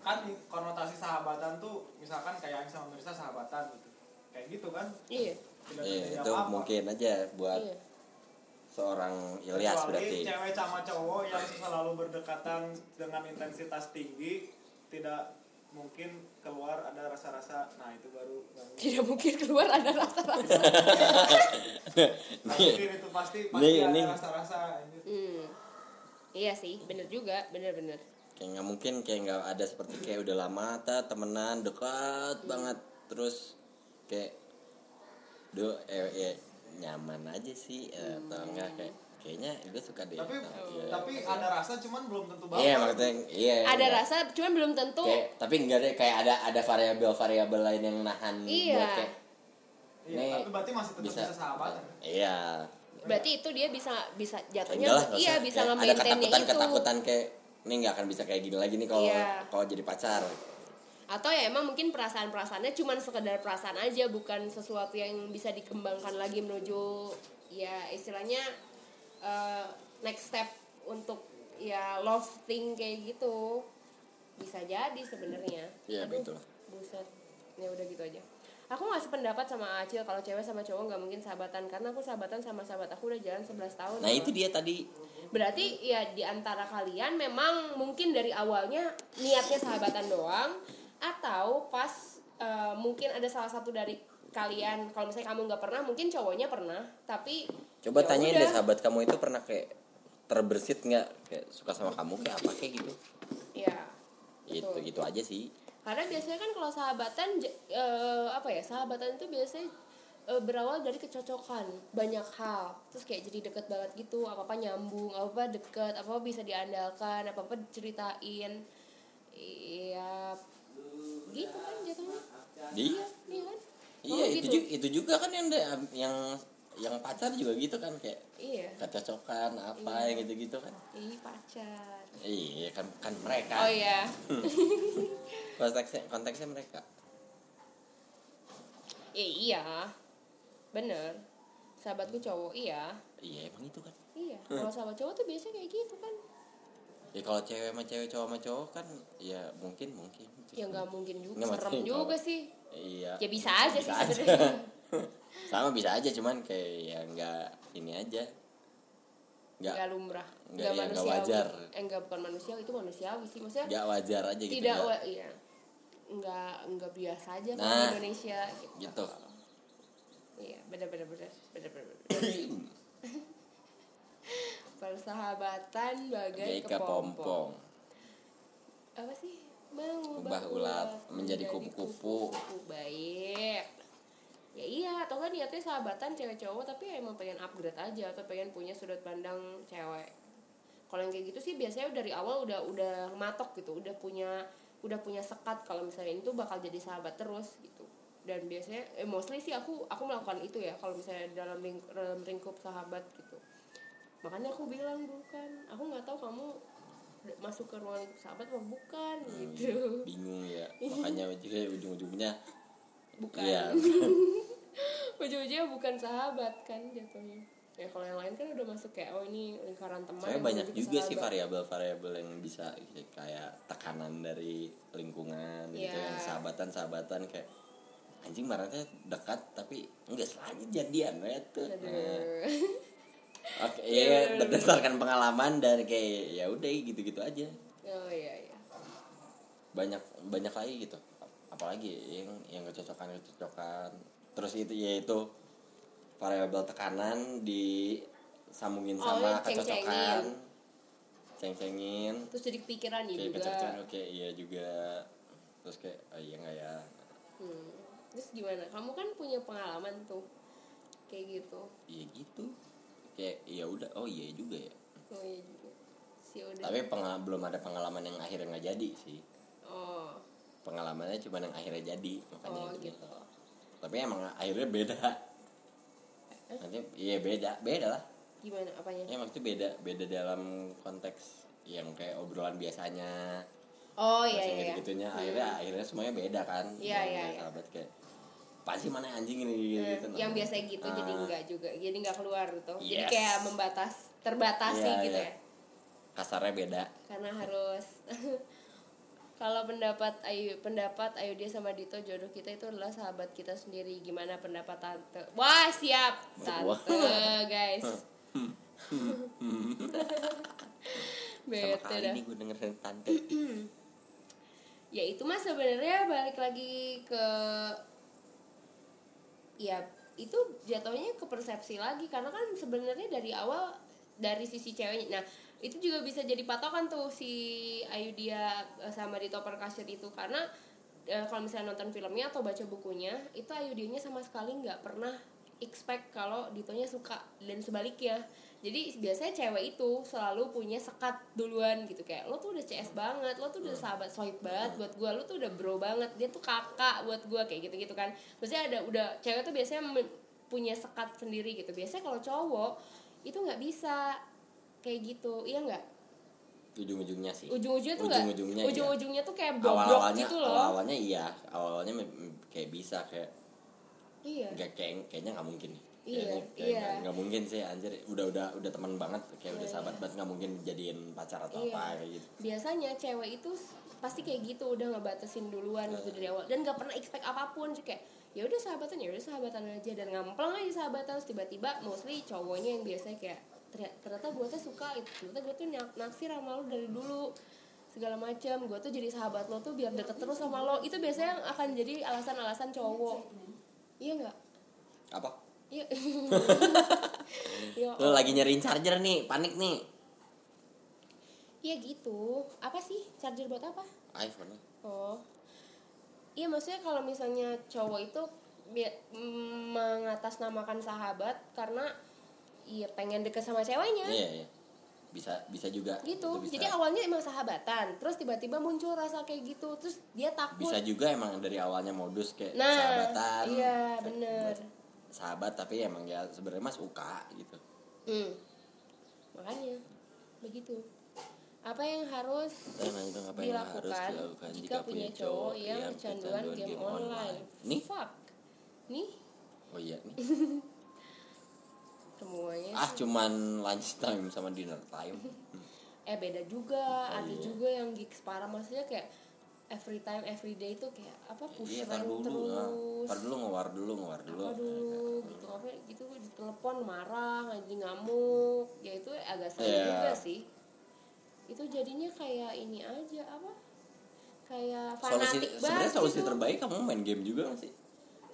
Kan konotasi sahabatan tuh misalkan kayak Aing sama Mirsa sahabatan gitu. Kayak gitu kan? Iya. Tidak iya itu apa-apa. mungkin aja buat Iya. seorang Ilyas Kecuali berarti cewek sama cowok yang selalu berdekatan dengan intensitas tinggi tidak mungkin keluar ada rasa-rasa nah itu baru baru- Tidak mungkin keluar ada rasa-rasa. Nah, mungkin itu pasti pasti Nih, ada nih. rasa-rasa. Hmm. Iya sih, bener juga, bener-bener. kayak nggak mungkin kayak nggak ada seperti kayak udah lama ta temenan dekat banget terus kayak do eh, eh, nyaman aja sih eh, atau enggak kayak kayaknya gue suka deh tapi iya. tapi ada rasa cuman belum tentu banget iya maksudnya iya Ada enggak. rasa, cuman belum tentu. kayak tapi enggak deh kayak ada ada variabel variabel lain yang nahan Iya. buat kayak iya, Nih, tapi berarti masih tetap bisa, sahabatan iya Berarti itu dia bisa bisa jatuhnya enggak lah iya usah. bisa Kayak ada nge-maintainnya ketakutan itu. ketakutan kayak ini nggak akan bisa kayak gini lagi nih kalau Iya. kalau jadi pacar Atau ya emang mungkin perasaan-perasaannya cuman sekedar perasaan aja, bukan sesuatu yang bisa dikembangkan lagi menuju ya istilahnya eh, next step untuk ya love thing kayak gitu. Bisa jadi sebenarnya. Iya, begitulah. Buset. Ya udah gitu aja. Aku ngasih pendapat sama Acil kalau cewek sama cowok nggak mungkin sahabatan karena aku sahabatan sama sahabat aku udah jalan 11 tahun. nah itu dia tadi Berarti ya di antara kalian memang mungkin dari awalnya niatnya sahabatan doang atau pas eh, mungkin ada salah satu dari kalian kalau misalnya kamu nggak pernah mungkin cowoknya pernah tapi Coba ya tanyain deh sahabat kamu itu pernah kayak terbersit nggak kayak suka sama kamu kayak apa kayak gitu. ya Itu Betul. gitu aja sih. karena biasanya kan kalau sahabatan eh, apa ya sahabatan itu biasanya eh, berawal dari kecocokan banyak hal terus kayak jadi deket banget gitu apa apa nyambung apa apa deket apa apa bisa diandalkan apa apa diceritain iya gitu kan jatuhnya Iya. iya kan Iya Oh, itu gitu. juga, itu juga kan yang yang yang pacar juga gitu kan kayak iya kecocokan apa Iya. yang gitu-gitu kan. ih pacar Iya kan kan mereka. oh iya Konteksnya konteksnya mereka. Eh, iya bener sahabatku cowok iya Iya emang itu kan. iya kalau sahabat cowok tuh biasanya kayak gitu kan Ya kalau cewek sama cewek cowok sama cowok kan ya mungkin mungkin. ya nggak mungkin juga Nggak, serem juga sih Iya. ya bisa aja Bisa sih aja. sebenarnya Sama bisa aja cuman kayak ya nggak ini aja. Nggak nggak lumrah Nggak, ya, manusiawi wajar. eh nggak bukan manusiawi itu manusiawi sih maksudnya nggak wajar aja gitu. tidak nggak- wa- iya nggak nggak biasa aja Nah, di Indonesia gitu, gitu. iya benar benar benar benar benar persahabatan bagai kepompong apa sih mengubah Ubah ulat menjadi kupu-kupu. baik. Ya iya atau kan niatnya sahabatan cewek cowok tapi emang pengen upgrade aja atau pengen punya sudut pandang cewek. Kalau yang kayak gitu sih biasanya dari awal udah udah matok gitu udah punya udah punya sekat kalau misalnya itu bakal jadi sahabat terus gitu. Dan biasanya eh, mostly sih aku aku melakukan itu ya kalau misalnya dalam, ling, dalam lingkup sahabat gitu. Makanya aku bilang dulu kan aku nggak tahu kamu masuk ke ruang lingkup sahabat apa bukan gitu bingung ya makanya juga ujung-ujungnya bukan Iya. ujung-ujungnya bukan sahabat kan jatuhnya ya kalau yang lain kan udah masuk kayak oh ini lingkaran teman yang banyak juga sih sahabat. variabel-variabel yang bisa kayak tekanan dari lingkungan gitu Iya. yang sahabatan-sahabatan kayak anjing marahnya dekat tapi enggak selanjutnya jadian ya tuh. Nah, Oke, iya berdasarkan pengalaman dan kayak ya udah gitu-gitu aja. oh iya iya Banyak banyak lagi gitu. Apalagi yang yang kecocokan kecocokan. Terus itu yaitu variabel tekanan disambungin Oh, sama ceng-cengin. kecocokan. Ceng-cengin. terus jadi kepikiran ya kayak juga kecocokan oke iya juga. Terus kayak oh iya enggak ya. Hmm. terus gimana kamu kan punya pengalaman tuh kayak gitu Iya gitu. Kayak ya udah oh iya juga ya. oh iya juga sih udah Tapi pengal- belum ada pengalaman yang akhirnya nggak jadi sih. oh Pengalamannya cuma yang akhirnya jadi makanya oh itu. gitu Tapi emang akhirnya beda. Nanti iya beda, beda lah. gimana apanya Ya maksudnya beda, beda dalam konteks yang kayak obrolan biasanya. oh iya yang iya gitu-gitunya akhirnya akhirnya semuanya beda kan. Iya, iya, iya. Sahabat kayak pasti mana anjing ini gitu, Eh, gitu. yang biasa gitu jadi ah, enggak juga jadi enggak keluar gitu jadi Yes. kayak membatas terbatasi Iya, gitu iya. ya Kasarnya beda. karena harus kalau pendapat Ayu pendapat Ayu dia sama Dito jodoh kita itu adalah sahabat kita sendiri gimana pendapat tante wah siap tante guys bete dah nih gue dengerin tante. ya itu mah sebenarnya balik lagi ke ya itu jatuhnya ke persepsi lagi karena kan sebenarnya dari awal dari sisi ceweknya nah itu juga bisa jadi patokan tuh si Ayu dia eh, sama di Topper itu karena eh, kalau misalnya nonton filmnya atau baca bukunya itu Ayu dianya sama sekali nggak pernah expect kalau Ditonya suka dan sebaliknya jadi biasanya cewek itu selalu punya sekat duluan gitu kayak lo tuh udah CS banget lo tuh udah sahabat sohib banget buat gua lo tuh udah bro banget dia tuh kakak buat gua kayak gitu gitu kan. Maksudnya ada udah cewek tuh biasanya punya sekat sendiri gitu. Biasanya kalau cowok itu nggak bisa kayak gitu iya nggak? Ujung-ujungnya sih. ujung-ujungnya tuh nggak? Ujung-ujungnya iya. ujung-ujungnya tuh kayak bobrok awal-awalnya gitu loh. awal-awalnya iya. Awal-awalnya mem- kayak bisa kayak iya. nggak kayak kayaknya nggak mungkin. nih Iya, Kayaknya- kayak iya. nggak- nggak mungkin sih anjir. Udah udah udah teman banget kayak udah Iya. sahabat banget nggak mungkin jadiin pacar atau Iya. apa kayak gitu. Biasanya cewek itu pasti kayak gitu udah ngebatasin duluan gitu dari awal. Dan gak pernah expect apa pun Cuma kayak ya udah sahabatan ya udah sahabatan aja. Dan ngamplang aja sahabatan terus tiba-tiba mostly cowoknya yang biasanya kayak "Ternyata- gue tuh suka itu ternyata gue tuh nak- naksir sama lo dari dulu segala macam gue tuh jadi sahabat lo tuh biar deket terus sama lo. Itu biasanya akan jadi alasan-alasan cowok. Iya nggak? Apa iya. Ya, lo lagi nyariin charger nih panik nih. Iya gitu. Apa sih? Charger buat apa? iPhone. Oh, iya maksudnya kalau misalnya cowok itu mengatasnamakan sahabat karena iya pengen deket sama ceweknya. Iya iya. Bisa bisa juga. Gitu. Itu bisa. Jadi awalnya emang sahabatan, terus tiba-tiba muncul rasa kayak gitu, terus dia takut. bisa juga emang dari awalnya modus kayak nah, sahabatan iya bener. buat sahabat tapi emang ya sebenarnya mas suka gitu Hmm. Makanya begitu. Apa yang harus Saya nanya dong apa yang harus dilakukan dilakukan jika punya cowok yang kecanduan game online? nih Fuck. Nih oh iya nih semuanya ah cuman lunch time sama dinner time eh beda juga Oh, ada iya. juga yang gigs parah maksudnya kayak every time every day itu kayak apa push iya tar rank dulu ah. terus tar dulu ngewar dulu ngewar dulu. Apa dulu gitu. Apa gitu ditelepon marah ngaji ngamuk. Ya itu agak sering Iya. juga sih. Itu jadinya kayak ini aja apa kayak solusi fanatik sebenarnya banget solusi gitu. terbaik kamu main game juga nggak sih?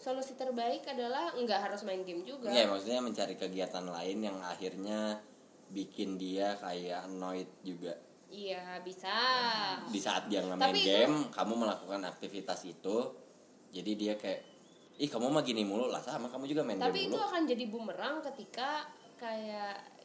Solusi terbaik adalah nggak harus main game juga. Iya maksudnya mencari kegiatan lain yang akhirnya bikin dia kayak annoyed juga iya bisa. Di saat dia nggak main Tapi itu- game kamu melakukan aktivitas itu jadi dia kayak ih kamu mah gini mulu lah sama kamu juga main tapi game itu mulu. akan jadi bumerang ketika kayak "Ih,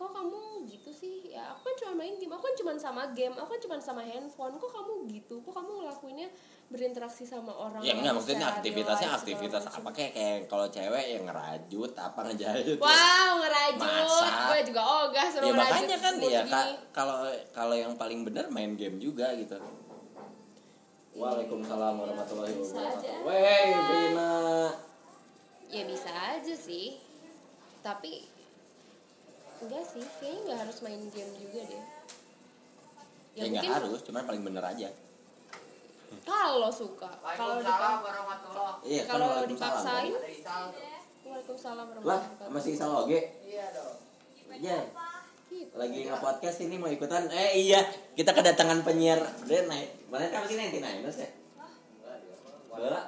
kok kamu gitu sih? Ya aku kan cuma main game. Aku kan cuma sama game. Aku kan cuma sama handphone. Kok kamu gitu? Kok kamu ngelakuinnya berinteraksi sama orang ya enggak maksudnya aktivitasnya aktivitas apa? Macam. kayak kayak kalau cewek yang ngerajut apa ngejahit wow ngerajut. Gue juga ogah suruh ya ngerajut makanya kan ya kalau kalau yang paling benar main game juga gitu. Waalaikumsalam warahmatullahi wabarakatuh. Wey, Vina. ya bisa aja sih. Tapi enggak sih kayaknya nggak harus main game juga deh Ya nggak harus, cuman paling bener aja. kalau suka kalau dipak- Iya, kan kalau dipaksain Waalaikumsalam Lah, warahmatullahi wabarakatuh masih Isal oge? Iya dong. Iya. Gitu. Lagi nge-podcast ini mau ikutan. Eh iya, kita kedatangan penyiar. Dia naik. Mana kan sih 99 ya? Bola?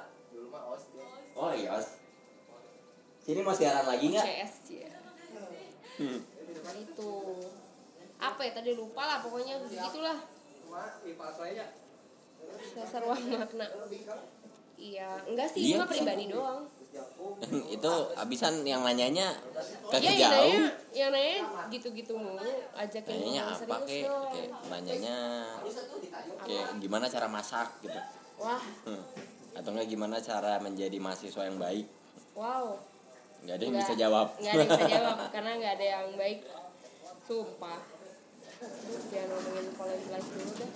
Oh iya. Os. Sini mau siaran lagi nggak? CS ya. Hmm. Itu. Apa ya tadi lupa lah pokoknya. Begitulah. Dasar uang makna iya enggak sih Iya, cuma pribadi doang. Itu abisan yang nanyanya ke ya yang jauh. nanya yang nanya gitu-gitu mulu. Ajakin Nanyanya apa serius kayak, nanyanya kayak gimana cara masak gitu. wah. Hmm. Atau enggak gimana cara menjadi mahasiswa yang baik? wow Nggak ada yang Nggak- bisa jawab. nggak ada yang bisa jawab karena nggak ada yang baik. Sumpah. Jangan ngomongin college life dulu deh.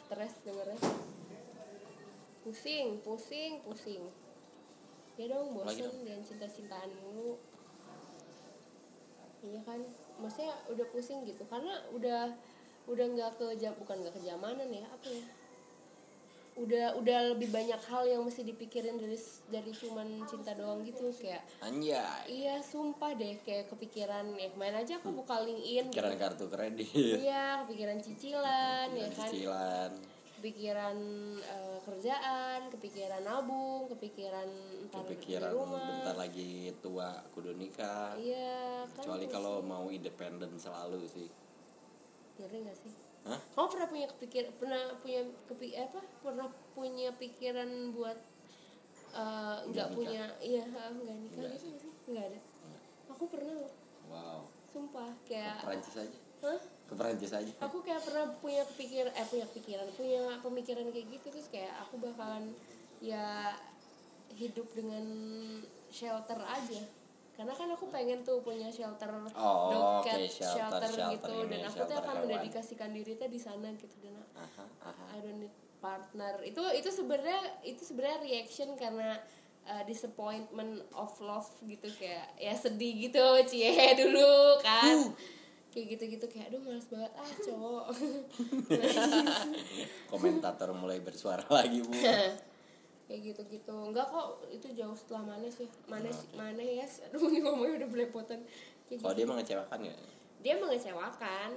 Stres dengernya. Pusing pusing pusing. Ya dong dong. dan cinta-cintaan mulu. Iya kan? Maksudnya udah pusing gitu karena udah udah nggak ke jam bukan nggak kejamanan ya apa ya udah udah lebih banyak hal yang mesti dipikirin dari dari cuman cinta doang gitu kayak Anjay. iya sumpah deh kayak kepikiran ya kemarin aja aku buka LinkedIn gitu. Pikiran kartu kredit. iya kepikiran cicilan ya kan Cicilan. kepikiran eh, kerjaan kepikiran nabung kepikiran ntar di Kepikiran rumah bentar lagi tua kudu nikah. iya kan Kecuali pusing. kalau mau independen selalu sih. ngeri gak sih Hah? kamu pernah punya kepikir pernah punya kepi eh, apa pernah punya pikiran buat eh, nggak nikah. punya iya eh, nggak nikah gitu sih nggak ada aku pernah loh Wow. sumpah Ke kayak Perancis aja. Hah? Ke Perancis aja. aku kayak pernah punya pikir eh punya pikiran punya pemikiran kayak gitu terus kayak aku bakalan ya hidup dengan shelter aja karena kan aku pengen tuh punya shelter Oh, dog cat shelter, shelter, shelter gitu ini, dan aku tuh akan hewan. mendedikasikan diri tuh di sana gitu dan Aha, aha. I don't need partner. Itu itu sebenarnya itu sebenarnya reaction karena uh, disappointment of love gitu. Kayak ya sedih gitu cie dulu kan. Kayak gitu-gitu kayak aduh males banget. Ah cowok. Komentator mulai bersuara lagi, Bu. Kayak gitu-gitu. Enggak kok itu jauh setelah manes ya manes manes ya? Aduh ini ngomongnya udah belepotan. Kayak Kalau gitu. dia mengecewakan ya? dia mengecewakan.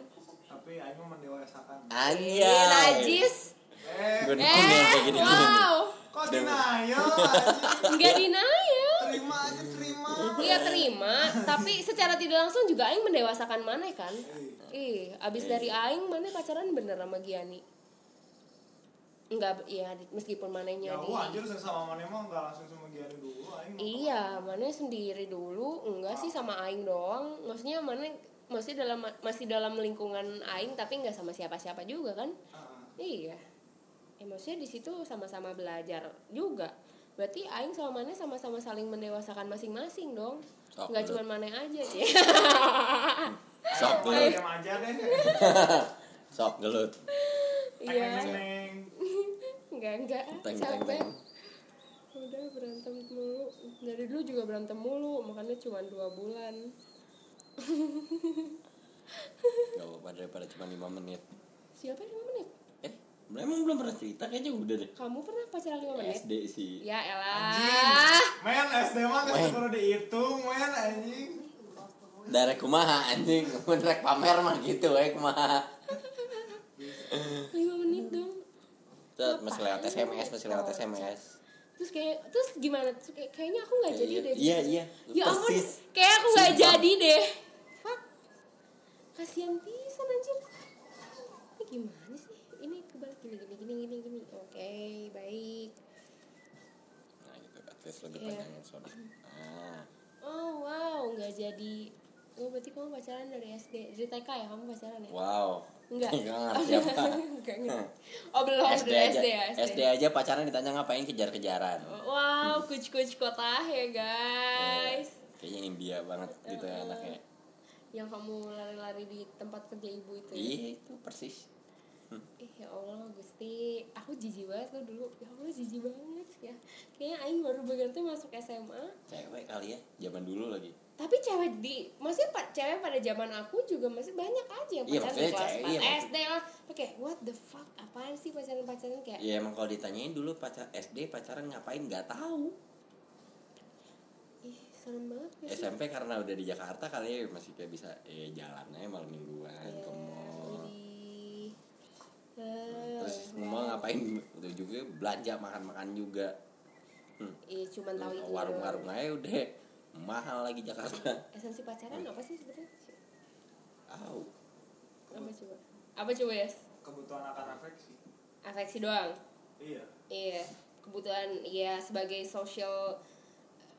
Tapi Aing mah mendewasakan. Anjay. Iya, najis. Eh. Gue eh kayak gini. gini. wow. Kok denial enggak denial. Terima aja terima. Iya terima, tapi secara tidak langsung juga Aing mendewasakan Mane kan. Ih, abis dari Aing Mane pacaran bener sama Giani. Enggak, iya meskipun Manenya ya di gua anjir sama mana mah enggak langsung sama Giari dulu Aing. Iya, Mane sendiri dulu, enggak sih sama Aing doang. Maksudnya Mane masih dalam masih dalam lingkungan Aing tapi enggak sama siapa-siapa juga kan? Ah, Iya. Eh, maksudnya di situ sama-sama belajar juga. Berarti Aing sama Mane sama-sama saling mendewasakan masing-masing dong. Sok, Enggak cuma Mane aja sih. Sok gelut. diam aja deh Sok gelut. Iya. Enggak, enggak. Teng teng Capek. teng. Udah berantem mulu. Dari dulu juga berantem mulu, makanya cuma dua bulan. Gak apa-apa daripada cuma 5 menit. Siapa lima menit? Eh, emang belum pernah cerita kayaknya udah deh. Kamu pernah pacaran lima menit? SD sih. Ya Anjing. elah. Men SD mah nggak perlu dihitung men anjing Dari kumaha anjing, mun rek pamer mah gitu we kumaha. Masih lewat SMS, masih lewat SMS. Terus kayak terus gimana? Terus kayak, kayaknya aku nggak jadi Iya, deh. Iya, iya. Ya ampun, kayak aku nggak Sumpah. jadi deh. Fuck. kasihan pisan anjir ini gimana sih ini kebalik gini gini gini gini gini oke baik nah gitu at least lebih Iya. panjang yang sono ah oh wow nggak jadi oh berarti kamu pacaran dari SD dari TK ya kamu pacaran ya wow Enggak. Nggak ngerti apa. Enggak, enggak. oh belum SD aja SD ya SD. Aja pacaran ditanya ngapain kejar-kejaran. Wow kuc kuc kota ya guys. Eh, kayaknya India banget gitu ya anaknya. Yang kamu lari-lari di tempat kerja ibu itu ya? iya itu persis. Ih ya Allah Gusti. Aku jijik banget lo dulu. Ya Allah jijik banget ya. Kayaknya Aing baru begitu masuk SMA cewek kali ya zaman dulu lagi Tapi cewek di Maksudnya pa- cewek pada zaman aku juga masih banyak aja yang Iya, pacaran di maksudnya kelas cewek, 4 iya, SD lah. Oke what the fuck? Apaan sih pacaran-pacaran kayak? Ya emang kalau ditanyain dulu pacar SD pacaran ngapain? Nggak tahu. Ih serem banget gak sih. SMP karena udah di Jakarta kali ya masih kayak bisa eh jalan aja malam mingguan Iya, ke mall. Eh, terus mau ngapain? Itu juga belanja makan-makan juga. Iya cuman tahu itu. warung-warung aja udah mahal lagi Jakarta Esensi pacaran apa sih sebenarnya? Au. Apa coba? Apa coba ya? kebutuhan akan afeksi Afeksi doang iya Iya, kebutuhan ya sebagai sosial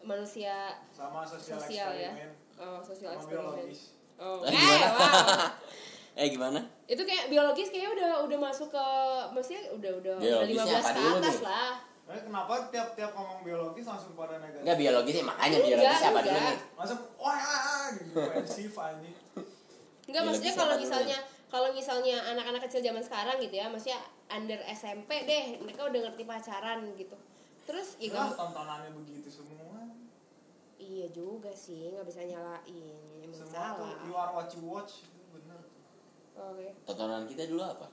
manusia sama sosial, sosial ya. Oh, sosial sama eksperimen. biologis Oh, Eh, eh, gimana? wow. eh gimana Itu kayak biologis kayaknya udah udah masuk ke maksudnya udah udah 15 apa ke dulu atas nih? lah. Eh, kenapa tiap-tiap ngomong biologis langsung pada negatif? Enggak biologisnya makanya Enggak, biologis apa dulu enggak. nih Langsung wah ah, gitu defensif anjing. Enggak Biologis maksudnya kalau dulu misalnya kalau misalnya anak-anak kecil zaman sekarang gitu ya, maksudnya under SMP deh, mereka udah ngerti pacaran gitu. Terus ya gak- tontonannya begitu semua. iya juga sih, nggak bisa nyalain, emang Semua salah. tuh you are what you watch itu bener. Oke. tontonan kita dulu apa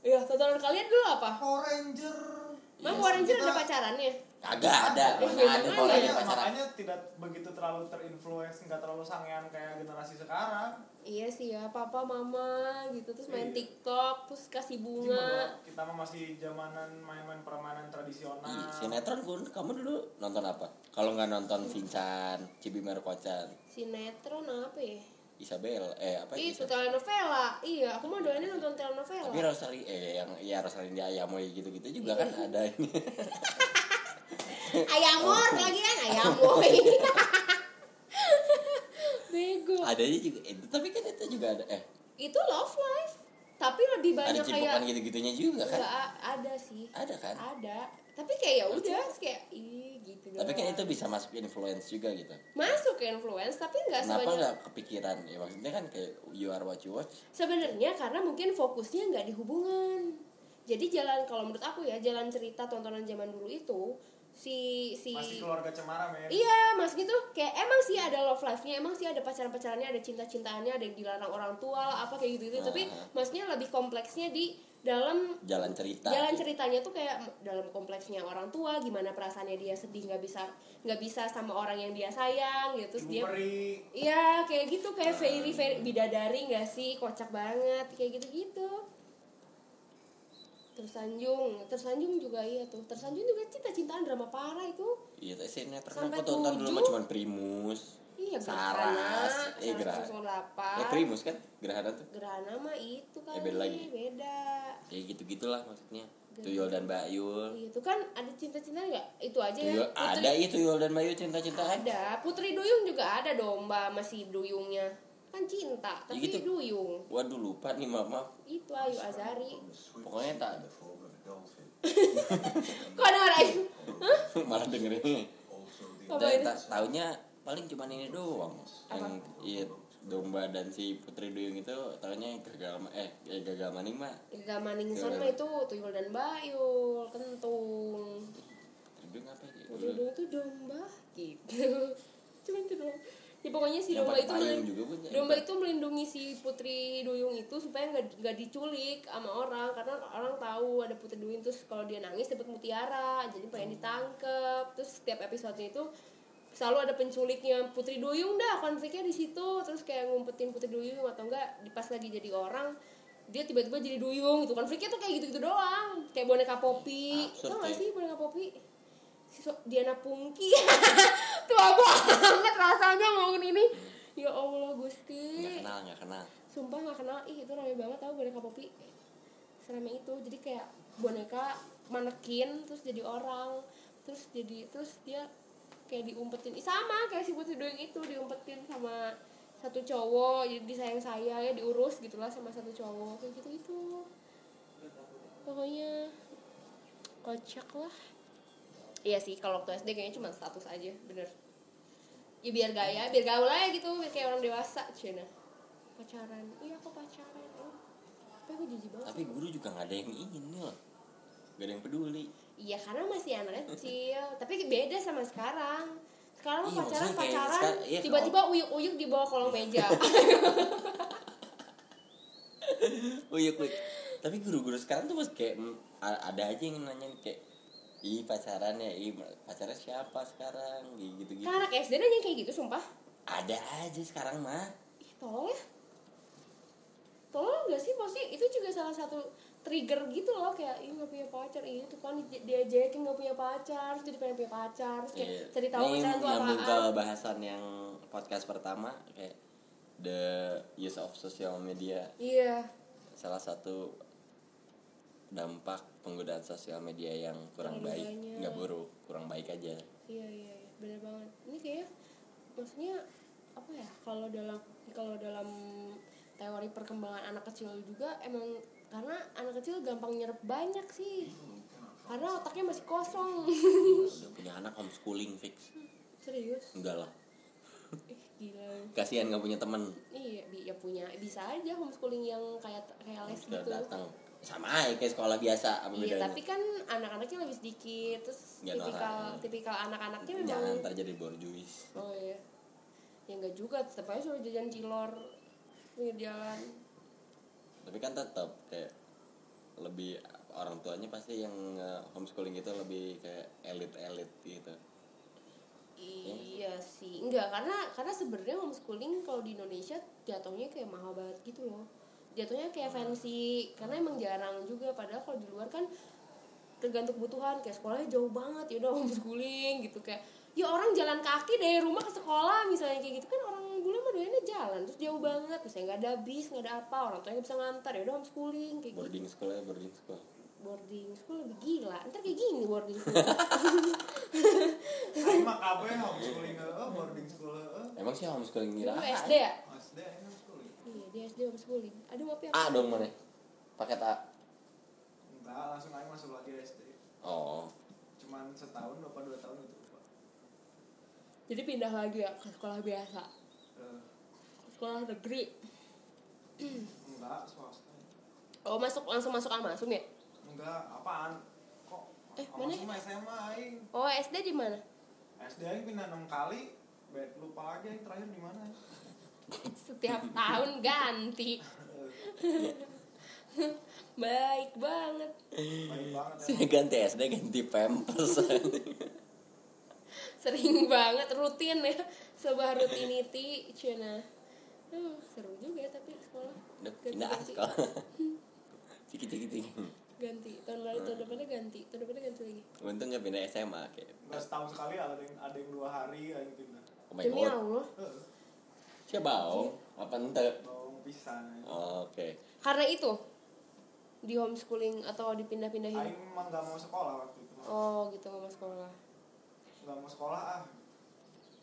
Iya, tontonan kalian dulu apa? Power Ranger. Emang Power Ranger ada pacarannya? kagak ada mana ada gimana Power ya? Ranger Makanya, pacaran makanya tidak begitu terlalu terinfluence, nggak terlalu sangean kayak generasi sekarang. Iya sih ya, papa, mama gitu terus main Iya. TikTok, terus kasih bunga. Gimana? Kita mah masih zamanan main-main permainan tradisional. Ih, sinetron kun kamu dulu nonton apa kalau nggak nonton Vincent Cibimer Kocan Sinetron apa ya? Isabel eh apa Itu Isabel? telenovela. Iya, aku mah doainnya nonton telenovela. tapi Rosali eh yang ya Rosalinda Ayamoy gitu-gitu juga Iya. kan ada ini Ayamor lagi kan ayamoy. Bego. ada aja juga itu tapi kan itu juga ada eh Itu love life. Tapi lebih ada banyak kayak cimpukan gitu-gitunya juga kan ada sih. ada kan Ada. Tapi kayak ya udah kayak ih gitu tapi kan itu bisa masuk influence juga gitu. Masuk ke influence tapi nggak kenapa sebanyak nggak kepikiran? Ya maksudnya kan kayak you are what you watch. Sebenarnya karena mungkin fokusnya nggak di hubungan. Jadi jalan kalau menurut aku ya jalan cerita tontonan zaman dulu itu si si Masih keluarga cemara, men. iya mas gitu. Kayak emang sih ada love life nya emang sih ada pacaran pacarannya ada cinta cintaannya ada yang dilarang orang tua lah, apa kayak gitu gitu tapi Ah. maksudnya lebih kompleksnya di dalam jalan cerita jalan ceritanya tuh kayak dalam kompleksnya orang tua gimana perasaannya dia sedih nggak bisa nggak bisa sama orang yang dia sayang gitu terus dia. Iya kayak gitu kayak fairy fairy bidadari nggak sih? Kocak banget kayak gitu gitu tersanjung tersanjung juga iya tuh. Tersanjung juga cinta cintaan drama parah itu. Iya tapi sinetron Sampai aku tonton dulu cuma Primus iya Saras eh Gerhana. Delapan eh Primus kan? Gerhana tuh? Gerhana mah itu kali beda lagi. beda ya gitu gitulah maksudnya Tuyul dan Bayul. Itu kan ada cinta cinta nggak? Itu aja ya. Tuyul, ada iya Tuyul dan Bayu cinta-cintaan. Ada. Putri duyung juga ada domba masih duyungnya. Kan cinta Ya tapi gitu. duyung. Waduh lupa nih mama itu Ayu Azari pokoknya tak kok ada orang malah dengerin. Dan tak taunya paling cuma ini doang. Yang iya domba dan si Putri Duyung itu taunya yang gagal eh eh, gagal maning mah Gak maningsan mah itu tuyul dan bayul, kentung. Putri Duyung apa ya Putri duyung itu domba gitu. Cuma itu doang. Ya pokoknya si domba itu payung melin- juga punya. domba itu melindungi si Putri Duyung itu supaya nggak nggak diculik sama orang karena orang tahu ada Putri Duyung terus kalau dia nangis dapat mutiara jadi pengen ditangkep terus setiap episodenya itu selalu ada penculiknya Putri Duyung dah konfliknya di situ. Terus kayak ngumpetin Putri Duyung atau enggak di pas lagi jadi orang dia tiba-tiba jadi duyung gitu. Konfliknya tuh kayak gitu-gitu doang. Kayak boneka Poppy. Absurd tau gak sih. boneka Poppy? Si so- Diana Pungki. Tua banget rasanya ngomongin ini. Ya Allah nggak Gusti kenal nggak kenal. Sumpah nggak kenal. Ih itu rame banget tau boneka popi serame itu. Jadi kayak boneka manekin terus jadi orang terus jadi terus dia kayak diumpetin. Sama kayak si putri doing itu diumpetin sama satu cowok jadi disayang sayang ya diurus gitulah sama satu cowok kayak gitu gitu pokoknya kocak lah. Iya sih kalau waktu SD kayaknya cuma status aja bener. Ya biar gaya biar gaul aja gitu biar kayak orang dewasa cina. Pacaran. Iya aku pacaran. Oh. tapi aku jijik banget tapi guru juga nggak ada yang ini loh. Gak ada yang peduli iya karena masih anak kecil. Tapi beda sama sekarang. Sekarang Iya, pacaran kayak pacaran iya, tiba-tiba uyuk-uyuk di bawah kolong meja. Uyuk uyuk. Tapi guru-guru sekarang tuh mas kayak ada aja yang nanyain kayak ih pacaran ya? Ih pacarnya siapa sekarang? Gitu gitu kan anak SD nanya kayak gitu sumpah. Ada aja sekarang mah. Ih tolong ya. Tolong gak sih? Pasti itu juga salah satu trigger gitu loh kayak ih gak punya pacar. Ih itu kan di- diajakin gak punya pacar jadi pengen punya pacar terus kayak Iya. cari tahu Ini pacaran tuh nyambung ke apaan. bahasan yang podcast pertama kayak the use of social media. Iya. Salah satu dampak penggunaan sosial media yang kurang Terlalu baik. nggak buruk kurang baik aja. Iya iya iya. Bener banget. Ini kayak maksudnya apa ya kalau dalam kalau dalam teori perkembangan anak kecil juga emang karena anak kecil gampang nyerap banyak sih. Karena otaknya masih kosong. Udah punya anak homeschooling fix. Serius? Enggak lah. Gila. Kasihan nggak punya temen. Iya bi- ya punya bisa aja homeschooling yang kayak kayak les sudah gitu. datang. Sama aja kayak sekolah biasa apa iya bedanya? tapi kan anak-anaknya lebih sedikit. Terus Nggak tipikal norak. tipikal anak-anaknya jangan memang ntar jadi borjuis oh iya. Ya enggak juga tetap aja suruh jajan cilor. Pinggir jalan tapi kan tetap kayak lebih orang tuanya pasti yang homeschooling itu lebih kayak elit-elit gitu. Iya sih, enggak karena karena sebenarnya homeschooling kalau di Indonesia jatuhnya kayak mahal banget gitu loh. Jatuhnya kayak fancy karena emang jarang juga padahal kalau di luar kan tergantung kebutuhan kayak sekolahnya jauh banget ya udah homeschooling gitu kayak ya orang jalan kaki dari rumah ke sekolah misalnya kayak gitu kan doyannya jalan terus jauh banget. Misalnya nggak ada bis nggak ada apa orang tuanya bisa ngantar. Ya udah homeschooling kayak gitu. Boarding school ya boarding school. Boarding school lebih gila. Ntar kayak gini boarding school. Aing mah kabeh homeschooling heeh, boarding school heeh. emang sih homeschooling Dulu kira SD ya? SD aing homeschooling. iya di SD homeschooling. Aduh maaf ya. A dong mana paket A. Enggak, langsung aing masuk lagi SD. oh. Cuman setahun apa dua tahun gitu, Pak. Jadi pindah lagi ya ke sekolah biasa, Eh, sekolah negeri. enggak, swasta. Oh masuk langsung masuk Almasum ya? Enggak, apaan? Kok Eh, Awas mana? sama SMA aing. Oh SD di mana? SD aing pindah 6 kali. Bet lupa lagi aing terakhir di mana. Setiap tahun ganti. Baik banget. Baik banget ya. saya ganti SD ganti pampers Sering banget rutin ya. Sebuah rutinity cina. Hmm, seru juga ya tapi sekolah. Ganti, pindah ganti. sekolah ciki ciki ciki Ganti. Tahun lalu tahun depannya ganti. Tahun depannya ganti lagi. untung nggak pindah SMA kayak Enggak setahun sekali ada yang ada yang dua hari aing pindah. oh my Demi god Allah. Heeh. siapa bau apa ente Bawang pisan. aing. oh, oke Karena itu di homeschooling atau dipindah-pindahin. Aing mah enggak mau sekolah waktu itu. Oh gitu nggak mau sekolah. Enggak mau sekolah ah.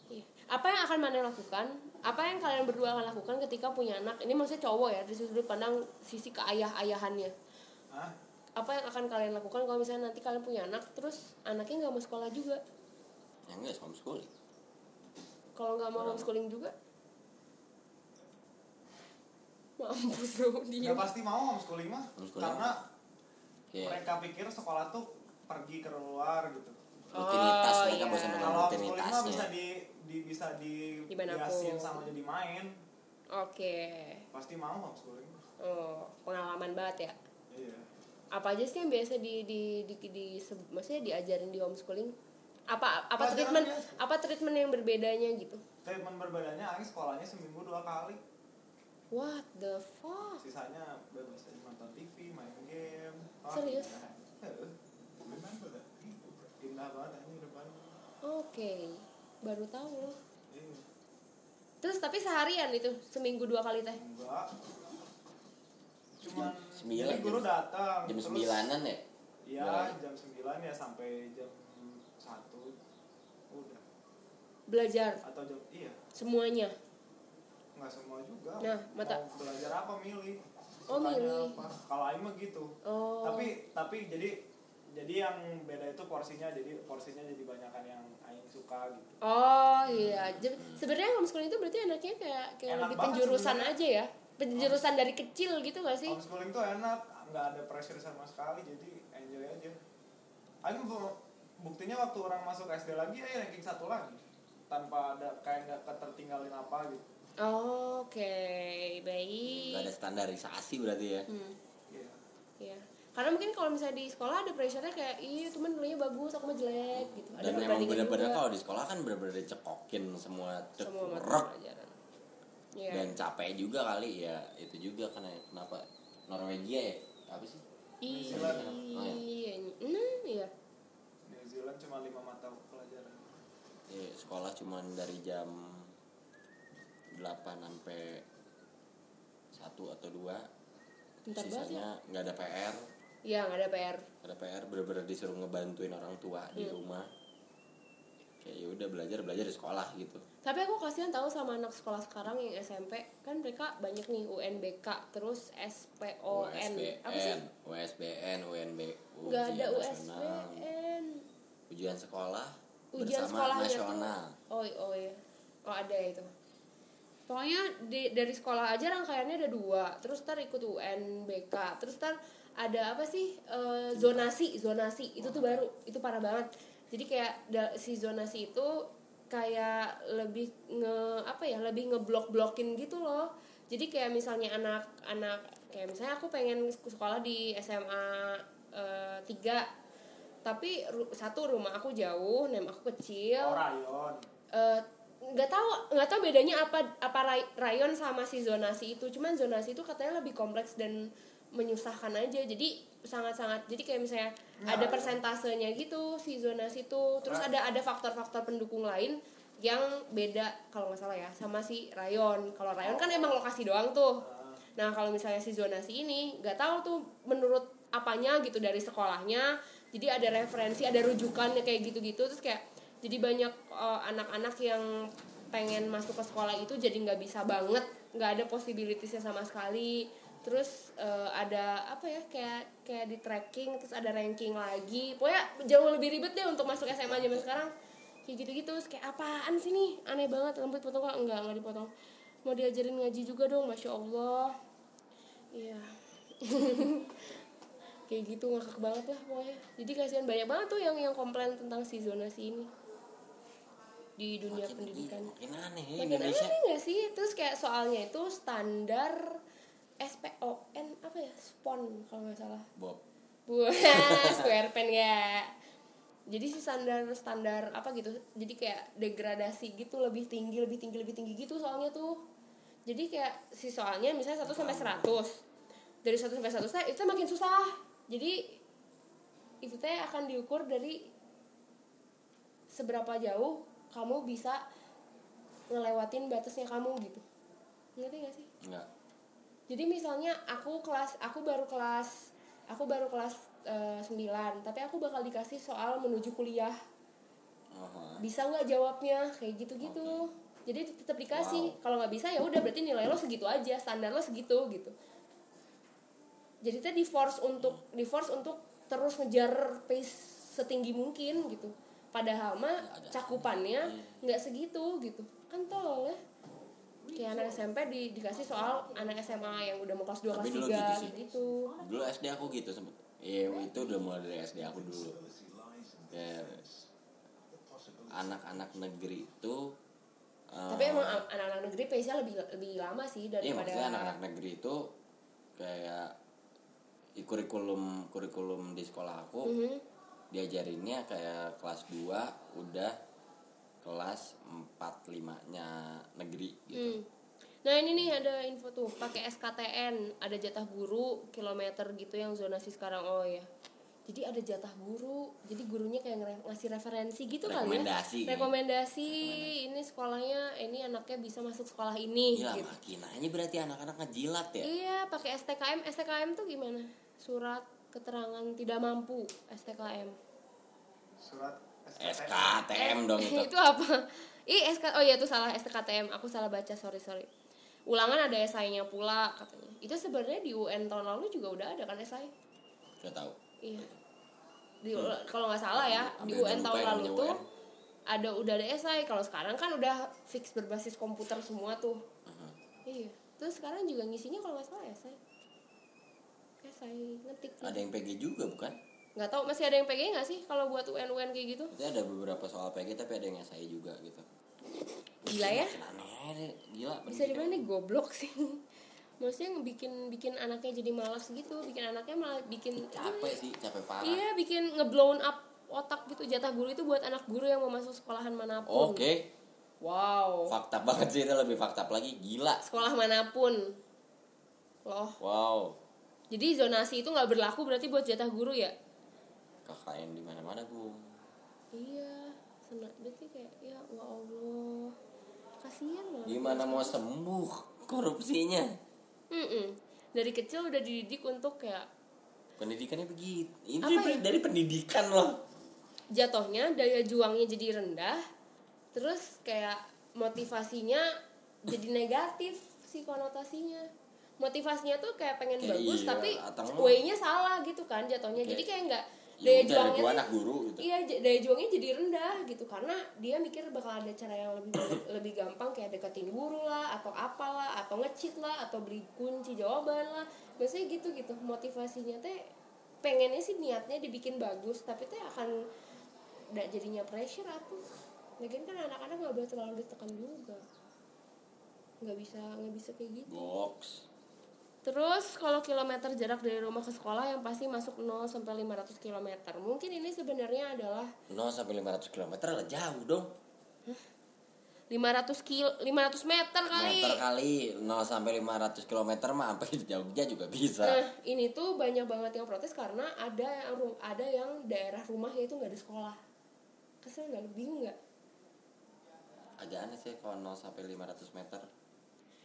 Iya. Apa yang akan mana lakukan? Apa yang kalian berdua akan lakukan ketika punya anak? Ini maksudnya cowok ya, dari sudut pandang sisi ke ayah-ayahannya. Hah? Apa yang akan kalian lakukan kalau misalnya nanti kalian punya anak, terus anaknya nggak mau sekolah juga? ya enggak homeschooling Kalau nggak mau homeschooling juga? Mampus lu Ya dia. pasti mau homeschooling mah. Homeschooling. Karena kayak mereka pikir sekolah tuh pergi ke luar gitu. rutinitas Oh, mereka iya. bosan dengan Kalau homeschooling mah bisa rutinitasnya di, di bisa di biasin sama jadi main. Oke. Pasti mau homeschooling. Oh, pengalaman banget ya. Iya. Apa aja sih yang biasa di di di, di, se- maksudnya diajarin di homeschooling? Apa apa Pelajaran treatment biasa. apa treatment yang berbedanya gitu? Treatment berbedanya Aing sekolahnya seminggu dua kali. What the fuck? Sisanya bebas aja nonton TV, main game. Oh, Serius? iya. Heeh. Indah banget ini depan. Oke, baru tahu loh. Iya. Terus tapi seharian itu seminggu dua kali teh. Enggak. cuman Jam sembilan, jadi guru datang jam sembilanan ya? Iya, jam 9 ya sampai jam 1 udah. Belajar? Atau jam iya. Semuanya? Nggak semua juga. Nah, mata- mau belajar apa milih? Oh, milih. kalau Aing mah gitu. Oh. Tapi tapi jadi jadi yang beda itu porsinya jadi porsinya jadi banyakan yang Aing suka gitu. Oh iya. Jadi, sebenarnya homeschooling itu berarti anaknya kayak kayak Enak lebih penjurusan aja ya? Penjurusan dari kecil gitu gak sih? Homeschooling tuh enak nggak ada pressure sama sekali jadi enjoy aja. Aing bu- buktinya waktu orang masuk SD lagi Aing ranking satu lagi. Tanpa ada kayak nggak ketertinggalin apa gitu. Oh, oke baik. Nggak ada standarisasi berarti ya? Hmm, Iya. iya. Karena mungkin kalau misalnya di sekolah ada pressure-nya kayak, iya temen nilainya bagus, aku mah jelek gitu. Ada dan emang perbandingan bener-bener juga kalau di sekolah kan bener-bener dicekokin semua semua pelajaran. Iya. dan capek juga kali ya itu juga karena kenapa Norwegia ya apa sih Iya. Oh, iya. Nah, iya. New Zealand cuma lima mata pelajaran Ya, sekolah cuman dari jam 8 sampai satu atau dua Bentar ya. sisanya nggak ada PR Iya, nggak ada PR. nggak ada PR bener-bener disuruh ngebantuin orang tua di Hmm. rumah kayak ya udah belajar belajar di sekolah gitu Tapi aku kasihan tahu sama anak sekolah sekarang yang SMP, kan mereka banyak nih UNBK, terus SPON. Apa sih? USBN USBN UNB ada ujian nasional, USBN. ujian sekolah Ujian bersama sekolahnya nasional tuh. Oh, oh iya. Oh ada itu. Pokoknya di, dari sekolah aja rangkaiannya ada dua, terus ntar ikut UNBK, terus ntar ada apa sih eh, zonasi, zonasi. Itu tuh baru, itu parah banget. Jadi kayak da- si zonasi itu kayak lebih nge apa ya, lebih ngeblok-blokin gitu loh. Jadi kayak misalnya anak-anak kayak misalnya aku pengen sekolah di SMA eh, 3 tapi ru- satu rumah aku jauh, nem aku kecil. Oh rayon. Eh, nggak tahu nggak tahu bedanya apa apa ray- rayon sama si zonasi itu. Cuman zonasi itu katanya lebih kompleks dan menyusahkan aja. Jadi sangat sangat jadi kayak misalnya Nah, ada persentasenya gitu si zonasi itu terus Right. ada ada faktor-faktor pendukung lain yang beda kalau nggak salah ya sama si rayon. Kalau rayon kan emang lokasi doang tuh. Nah kalau misalnya si zonasi ini nggak tahu tuh menurut apanya gitu dari sekolahnya, jadi ada referensi, ada rujukannya kayak gitu-gitu. Terus kayak jadi banyak eh, anak-anak yang pengen masuk ke sekolah itu jadi nggak bisa banget, nggak ada possibilitiesnya sama sekali. Terus eh, ada apa ya kayak kayak di tracking terus ada ranking lagi, pokoknya jauh lebih ribet deh untuk masuk SMA zaman sekarang kayak gitu-gitu terus kayak apaan sih nih aneh banget rambut potong kok enggak enggak dipotong mau diajarin ngaji juga dong masya allah Iya. Kayak gitu ngakak banget lah pokoknya. Jadi kasihan banyak banget tuh yang yang komplain tentang si zonasi ini di dunia makin, pendidikan. makin aneh ya Makin Indonesia aneh gak sih? Terus kayak soalnya itu standar SPON apa ya? SPON kalau nggak salah. Bob Buah, square pen ya. Jadi si standar standar apa gitu. Jadi kayak degradasi gitu lebih tinggi, lebih tinggi, lebih tinggi gitu soalnya tuh. Jadi kayak si soalnya misalnya 1 sampai 100. Dari 1 sampai 100 itu makin susah. Jadi itu teh akan diukur dari seberapa jauh kamu bisa ngelewatin batasnya kamu gitu. Ngerti gak sih? enggak Jadi misalnya aku kelas aku baru kelas aku baru kelas 9, tapi aku bakal dikasih soal menuju kuliah. oh, Bisa nggak jawabnya kayak gitu-gitu. Jadi tetap dikasih. Kalau nggak bisa ya udah berarti nilai lo segitu aja, standar lo segitu gitu. Jadi teh di force untuk di force untuk terus ngejar pace setinggi mungkin gitu. Padahal mah agak- cakupannya nggak segitu gitu. Kan tolol ya. Kayak anak SMP di, dikasih soal anak SMA yang udah mau kelas 2 Tapi kelas dulu 3 gitu sih. gitu. dulu SD aku gitu sempet Iya itu udah mulai dari SD aku dulu ya anak-anak negeri itu eh, Tapi emang a- anak-anak negeri pace-nya lebih lebih lama sih iya daripada maksudnya anak-anak negeri itu kayak kurikulum kurikulum di sekolah aku Mhm. diajarinnya kayak kelas 2 udah kelas 4 5 nya negeri gitu Hmm. Nah ini nih ada info tuh pakai SKTN ada jatah guru kilometer gitu yang zonasi sekarang oh ya jadi ada jatah guru jadi gurunya kayak ngere- ngasih referensi gitu Rekomendasi. kali ya rekomendasi ini sekolahnya ini anaknya bisa masuk sekolah ini Gila gitu. makin aja berarti anak-anak ngejilat ya. iya pakai STKM STKM tuh gimana surat keterangan tidak mampu STKM surat SKTM dong itu. itu apa? Ih SK oh iya itu salah STKTM aku salah baca sorry sorry. Ulangan ada esainya pula katanya. Itu sebenarnya di UN tahun lalu juga udah ada kan esai Gak tahu. iya. Di kalau nggak salah ya di Ambil UN lupa tahun lalu tuh UN. ada udah ada esai kalau sekarang kan udah fix berbasis komputer semua tuh. Mhm. iya. Terus sekarang juga ngisinya kalau nggak salah esai esai ngetik. Ada yang PG juga bukan? Nggak tahu masih ada yang PG nggak sih kalau buat UN UN kayak gitu? Itu ada beberapa soal PG tapi ada yang saya juga gitu. gila ya? Aneh gila. bisa di mana nih goblok sih. Maksudnya bikin bikin anaknya jadi malas gitu. Bikin anaknya malah bikin Capek sih, capek parah. iya bikin ngeblown up otak gitu. Jatah guru itu buat anak guru yang mau masuk sekolahan mana pun. Oke, wow. Fakta banget sih itu lebih fakta lagi, gila. sekolah mana pun. Loh. Wow, jadi zonasi itu nggak berlaku berarti buat jatah guru ya KKN di mana-mana bu. iya senang berarti kayak ya ya allah kasihan loh Gimana mau sembuh korupsinya? Mm-mm. dari kecil udah dididik untuk kayak Pendidikannya begitu. Ini dari, ya? dari pendidikan loh. jatuhnya daya juangnya jadi rendah terus kayak motivasinya jadi negatif sih konotasinya motivasinya tuh kayak pengen Kayak bagus iya, tapi way-nya salah gitu kan jatuhnya jadi Kayak, nggak daya udah, juangnya tuh- anak guru gitu. iya daya juangnya jadi rendah gitu. Karena dia mikir bakal ada cara yang lebih lebih gampang kayak deketin guru lah atau apalah atau ngecit lah atau beli kunci jawaban lah. Biasanya gitu gitu. Motivasinya teh pengennya sih niatnya dibikin bagus tapi teh akan nggak jadinya pressure aku lagian kan anak-anak nggak boleh terlalu ditekan juga. Nggak bisa nggak bisa kayak gitu. Box. Terus kalau kilometer jarak dari rumah ke sekolah yang pasti masuk 0 sampai 500 km. Mungkin ini sebenarnya adalah 0 sampai 500 km lah jauh dong. 500 kil 500 meter kali. Meter kali 0 sampai 500 km mah sampai Jogja juga bisa. Nah, ini tuh banyak banget yang protes karena ada yang ada yang daerah rumahnya itu nggak ada sekolah. Kesel nggak lu bingung nggak? Agak aneh sih kalau 0 sampai 500 meter.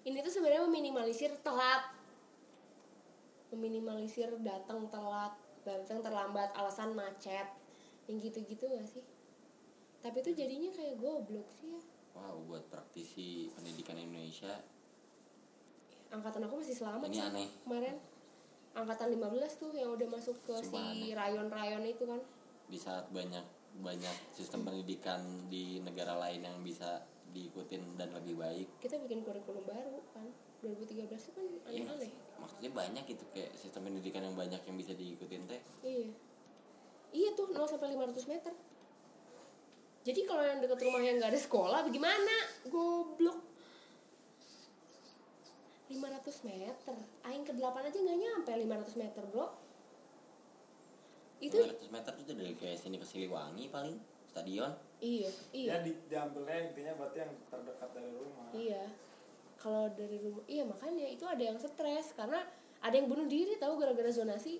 Ini tuh sebenarnya meminimalisir telat. Meminimalisir datang telat, datang terlambat, alasan macet. Yang gitu-gitu gak sih? Tapi itu jadinya kayak goblok sih ya. Wow, buat praktisi pendidikan Indonesia angkatan aku masih selamat Ini sih aneh. kemarin angkatan 15 tuh yang udah masuk ke Sumpah si rayon-rayon itu kan di saat banyak banyak sistem pendidikan di negara lain yang bisa diikutin dan lebih baik. kita bikin kurikulum baru kan 2013 itu kan Iya, aneh-aneh maksudnya banyak gitu kayak sistem pendidikan yang banyak yang bisa diikutin teh. iya. Iya tuh 0 sampai 500 meter. Jadi kalau yang deket rumah yang nggak ada sekolah bagaimana? Goblok. 500 meter. Aing ke 8 aja nggak nyampe 500 meter bro. Itu 500 meter itu dari kayak sini ke Siliwangi paling stadion. iya iya. Ya di, diambilnya intinya berarti yang terdekat dari rumah. Iya. Kalau dari rumah, iya makanya itu ada yang stres karena ada yang bunuh diri tahu gara-gara zonasi.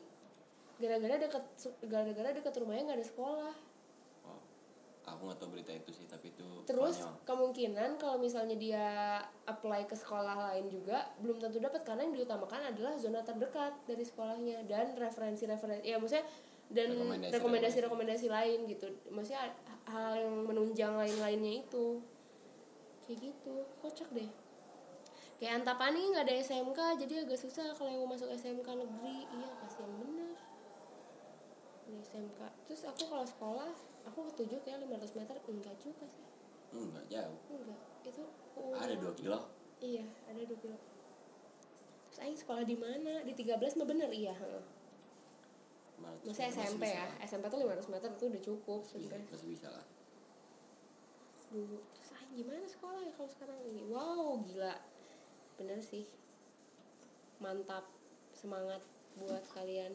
Gara-gara dekat gara-gara dekat rumahnya nggak ada sekolah. Oh, aku nggak tahu berita itu sih tapi itu Terus konyol. kemungkinan kalau misalnya dia apply ke sekolah lain juga belum tentu dapat karena yang diutamakan adalah zona terdekat dari sekolahnya dan referensi-referensi ya maksudnya dan Rekomendasi- rekomendasi-rekomendasi lain gitu. Maksudnya hal yang menunjang lain-lainnya itu. Kayak gitu, kocak deh. Kayak Antapani nggak ada SMK jadi agak susah kalau yang mau masuk SMK negeri. Iya, kasihan bener. Di SMK. Terus aku kalau sekolah, aku ketujuh kayak 500 meter enggak juga sih. enggak jauh. Enggak, itu uh, Ada 2 kilo. Iya, ada 2 kilo. Terus aing sekolah di mana? Di 13 mah bener iya, heeh. 500 Maksudnya masih SMP ya. lah. SMP tuh 500 meter itu udah cukup Iya, sebenarnya. masih bisa lah. Dulu. Terus aing gimana sekolah ya kalau sekarang ini? Wow, gila. Bener sih. Mantap. Semangat buat kalian.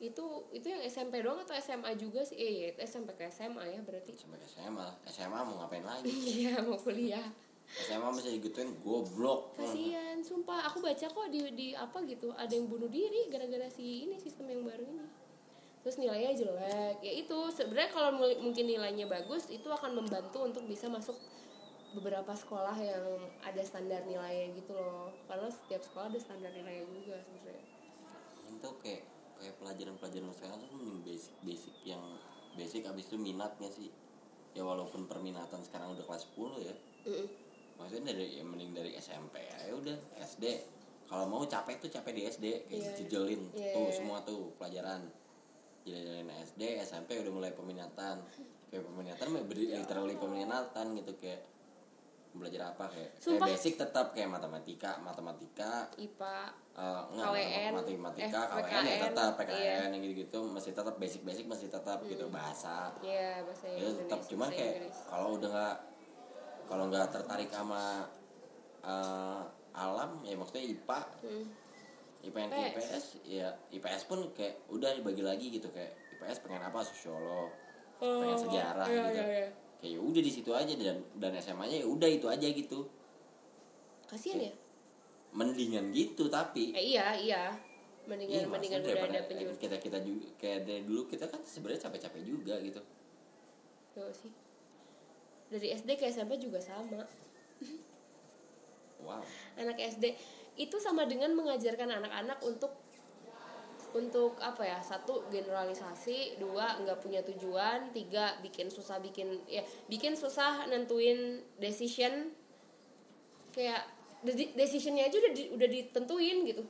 Itu itu yang SMP doang atau SMA juga sih? Eh, iya, SMP ke SMA ya berarti. Sampai ke SMA. SMA mau ngapain lagi? Iya, mau kuliah. SMA masih digituin goblok. Kasian, sumpah aku baca kok di di apa gitu ada yang bunuh diri gara-gara si ini sistem yang baru ini. terus nilainya jelek ya itu sebenarnya kalau mungkin nilainya bagus itu akan membantu untuk bisa masuk beberapa sekolah yang ada standar nilainya gitu loh. Karena setiap sekolah ada standar nilainya juga sebenarnya. Itu kayak kayak pelajaran-pelajaran sekarang tuh mending basic basic yang basic abis itu minatnya sih. Ya walaupun perminatan sekarang udah kelas 10 ya. Mm-mm. maksudnya dari ya mending dari SMP ya udah SD kalau mau capek tuh capek di SD kayak Iya. jejelin Iya, tuh iya. semua tuh pelajaran. Jalan SD SMP udah mulai peminatan. Kayak peminatan literally peminatan gitu kayak belajar apa kayak, kayak basic tetap kayak matematika matematika IPA Eh, enggak, KWN, matematika, eh, KWN ya PKN, tetap PKN iya. yang gitu-gitu masih tetap basic-basic masih tetap gitu bahasa ya bahasa itu tetap cuman kayak kalau udah nggak kalau nggak tertarik sama eh, alam ya maksudnya IPA Hmm. IPA yang ke IPS. IPS ya IPS pun kayak udah dibagi lagi gitu kayak IPS pengen apa sosiolog pengen Oh, sejarah iya, gitu iya, iya. Ya udah di situ aja dan dan SMA nya ya udah itu aja gitu. Kasian ya? Mendingan gitu tapi eh, iya iya. Mendingan Iya, mendingan udah ada penjurusan kita kita juga kayak dari dulu kita kan sebenarnya capek-capek juga gitu. Tuh sih. Dari SD ke SMP juga sama. Wow. Anak SD itu sama dengan mengajarkan anak-anak untuk untuk apa ya? Satu generalisasi. Dua nggak punya tujuan. Tiga bikin susah bikin ya bikin susah nentuin decision. Kayak de- decisionnya aja udah di- udah ditentuin gitu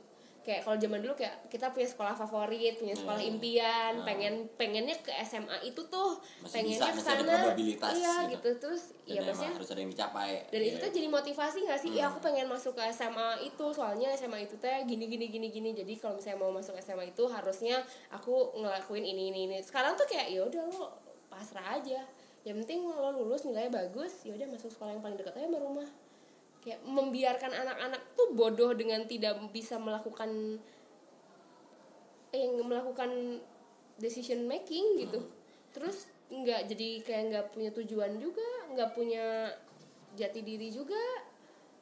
kayak kalau zaman dulu kayak kita punya sekolah favorit punya sekolah Hmm. impian Hmm. pengen pengennya ke SMA itu tuh Masih pengennya bisa, ke sana iya gitu. gitu, terus dan ya emang maksudnya harus ada yang dicapai dan itu Iya. tuh jadi motivasi gak sih? Ya Hmm. aku pengen masuk ke SMA itu soalnya SMA itu teh gini gini gini gini. Jadi kalau misalnya mau masuk SMA itu harusnya aku ngelakuin ini ini ini. Sekarang tuh kayak ya udah lo pasrah aja. Yang penting lo lulus nilainya bagus, ya udah masuk sekolah yang paling dekat aja sama rumah. Kayak membiarkan anak-anak tuh bodoh dengan tidak bisa melakukan eh, yang melakukan decision making gitu. Terus nggak jadi kayak nggak punya tujuan juga, nggak punya jati diri juga,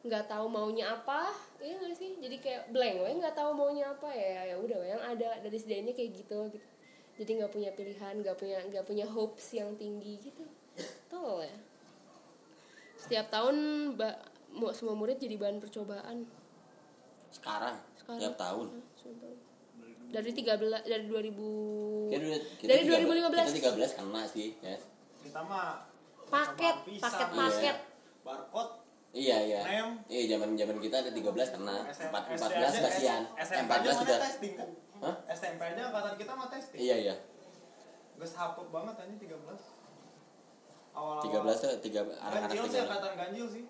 nggak tahu maunya apa, iya nggak sih? Jadi kayak blank, we nggak tahu maunya apa ya ya udah yang ada dari sedianya kayak gitu gitu. Jadi nggak punya pilihan, nggak punya nggak punya hopes yang tinggi gitu. Tol ya. Setiap tahun ba- mu- semua murid jadi bahan percobaan. sekarang, Sekarang. tiap tahun? Tahun. Dari 13 dari 2000 Kita kita dari 13 2015 kita 13 kena sih ya. Kita mah paket sama pisang, paket Iya. paket. Barcode iya iya. Nem. iya zaman zaman kita ada 13 kena. SM 4, SD 14 aja, kasihan. S- SMP 14 aja sudah. testing kan? Hah? SMP aja angkatan kita mah testing. Iya iya. Gue hapuk banget aja 13 awal 13 tuh tiga anak-anak ganjil sih 13 angkatan ganjil sih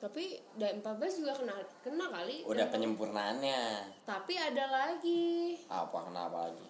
tapi dan 14 juga kena kena kali. Udah Dan- penyempurnaannya. Tapi ada lagi. Apa kenapa lagi?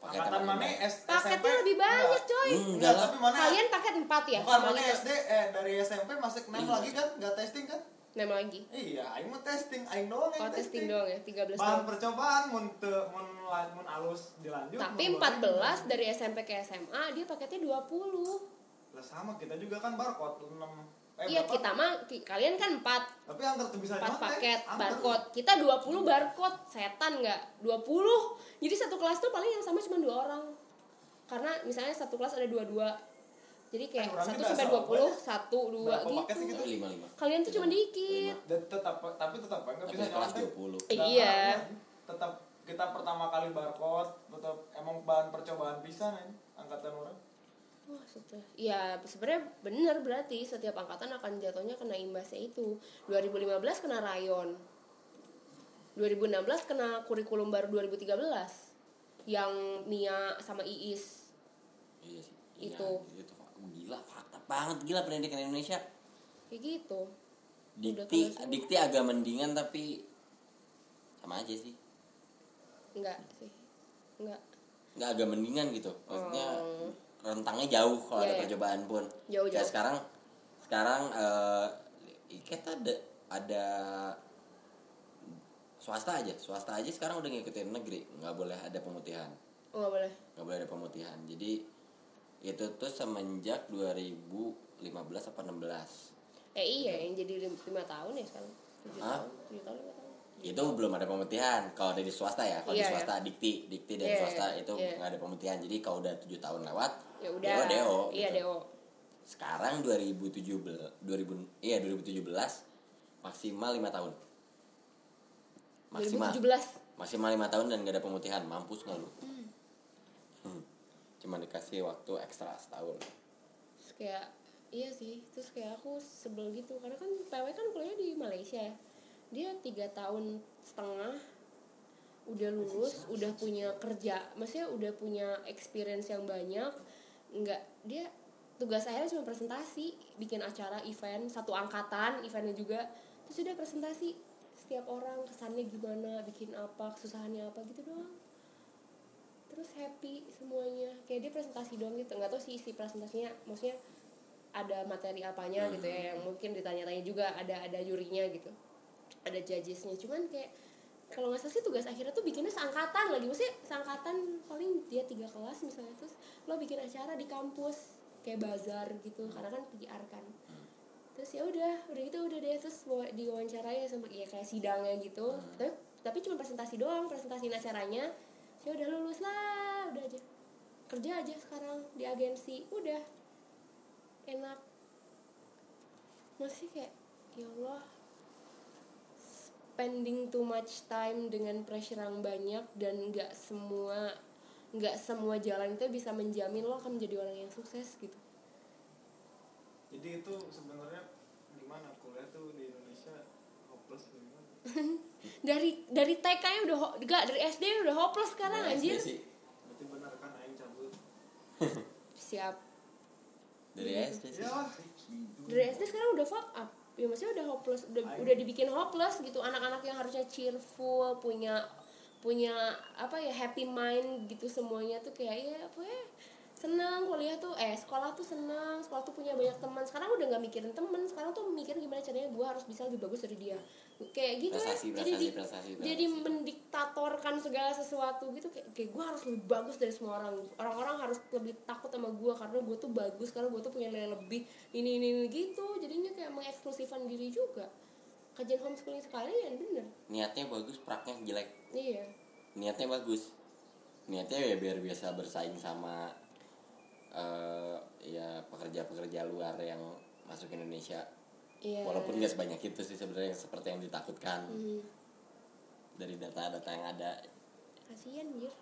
Apa mana lagi? S- paketnya SMP lebih banyak Enggak. coy. Hmm, Enggak, lah. tapi mana kalian paket 4 ya? Bukan mana. SD eh dari SMP masih nem Iya. lagi kan? Nggak testing kan? Nama lagi. Iya aing mah testing aing doang oh yang testing. doang ya? 13 bahan percobaan mun teu mun mun alus dilanjut tapi mun 14 dari SMP ke SMA dia paketnya 20 lah sama kita juga kan barcode 6 eh, iya berapa? kita mah ki- kalian kan 4 tapi angker tuh bisa 4 nyontek, paket angker. barcode. Kita 20 barcode setan nggak? 20 jadi satu kelas tuh paling yang sama cuma dua orang. Karena misalnya satu kelas ada dua-dua. Jadi kayak Eh, satu sampai 20 banyak. satu dua Berapa paket sih gitu? Gitu? lima lima kalian tuh cuma dikit. Dan tetap tapi tetap kan nggak tapi bisa kelas nyontek. 20 Eh, Nggak iya. ngaruh, tetap kita pertama kali barcode tetap emang bahan percobaan pisan ya angkatan orang Wah, setelah, ya sebenarnya benar berarti setiap angkatan akan jatuhnya kena imbasnya itu. 2015 kena rayon. 2016 kena kurikulum baru 2013 yang Mia sama Iis. iya sih Itu. iya, itu gila fakta banget gila pendidikan Indonesia Kayak gitu. Dikti dikti agak mendingan tapi sama aja sih Enggak sih. Enggak. nggak agak mendingan gitu maksudnya Oh. Rentangnya jauh kalau Iya, ada iya. percobaan pun Jauh, jauh. sekarang sekarang eh kita ada ada swasta aja swasta aja sekarang udah ngikutin negeri nggak boleh ada pemutihan Oh, enggak boleh. nggak boleh ada pemutihan jadi itu tuh semenjak 2015 apa 16 Eh iya yang jadi 5 tahun ya sekarang. 7 Hah? tahun. 7 tahun 5 tahun. Itu belum ada pemutihan. Kalau dari swasta ya kalau Iya, di swasta dikti dikti dari Iya, swasta itu iya. nggak ada pemutihan. Jadi kalau udah tujuh tahun lewat ya udah. Deo deo iya gitu. deo sekarang 2017 2000 iya 2017 maksimal lima tahun. Maksimal. 2017 maksimal lima tahun dan gak ada pemutihan. Mampus nggak lu? Hmm. cuma dikasih waktu ekstra setahun. Terus kayak iya sih. Terus kayak aku sebel gitu. Karena kan PW kan kuliah di Malaysia. ya dia tiga tahun setengah udah lulus udah punya kerja maksudnya udah punya experience yang banyak nggak dia tugas akhirnya cuma presentasi bikin acara event satu angkatan eventnya juga terus udah presentasi setiap orang kesannya gimana bikin apa kesusahannya apa gitu doang. Terus happy semuanya kayak dia presentasi doang gitu nggak tahu sih isi presentasinya maksudnya ada materi apanya gitu ya yang mungkin ditanya-tanya juga ada ada jurinya gitu ada judgesnya. Cuman kayak kalau nggak salah sih tugas akhirnya tuh bikinnya seangkatan lagi. Maksudnya seangkatan paling dia tiga kelas misalnya terus lo bikin acara di kampus kayak bazar gitu. Karena kan PR kan. Terus ya udah udah gitu udah deh. Terus wa- diwawancarai sama ya kayak sidangnya gitu. Tapi tapi cuma presentasi doang presentasiin acaranya. Ya udah lulus lah. Udah aja. Kerja aja sekarang di agensi. Udah. Enak. Masih kayak ya Allah spending too much time dengan pressure yang banyak dan nggak semua nggak semua jalan itu bisa menjamin lo akan menjadi orang yang sukses gitu. Jadi itu sebenarnya gimana? Kuliah tuh di Indonesia hopeless gimana? Dari dari TK nya udah ho- nggak dari SD udah hopeless sekarang Nah, anjir. sih. Berarti benar kan aing cabut. Siap. Dari SD sih. Ya dari SD sekarang udah fuck up ya maksudnya udah hopeless udah udah dibikin hopeless gitu. Anak-anak yang harusnya cheerful punya punya apa ya happy mind gitu semuanya tuh kayak ya apa ya senang kuliah tuh eh sekolah tuh senang sekolah tuh punya banyak teman. Sekarang udah nggak mikirin teman sekarang tuh mikir gimana caranya gue harus bisa lebih bagus dari dia kayak gitu Prestasi, ya jadi prestasi, di- prestasi, jadi prestasi. mendiktatorkan segala sesuatu gitu kayak, kayak gue harus lebih bagus dari semua orang. Orang-orang harus lebih takut sama gue karena gue tuh bagus karena gue tuh punya nilai lebih ini ini, ini gitu. Jadinya kayak mengeksklusifkan diri juga. Kajian homeschooling sekalian bener. Niatnya bagus praknya jelek. Iya. Niatnya bagus. Niatnya ya biar biasa bersaing sama eh ya pekerja-pekerja luar yang masuk Indonesia iya. Walaupun nggak sebanyak itu sih sebenarnya seperti yang ditakutkan. Hmm, dari data-data yang ada. Kasian jir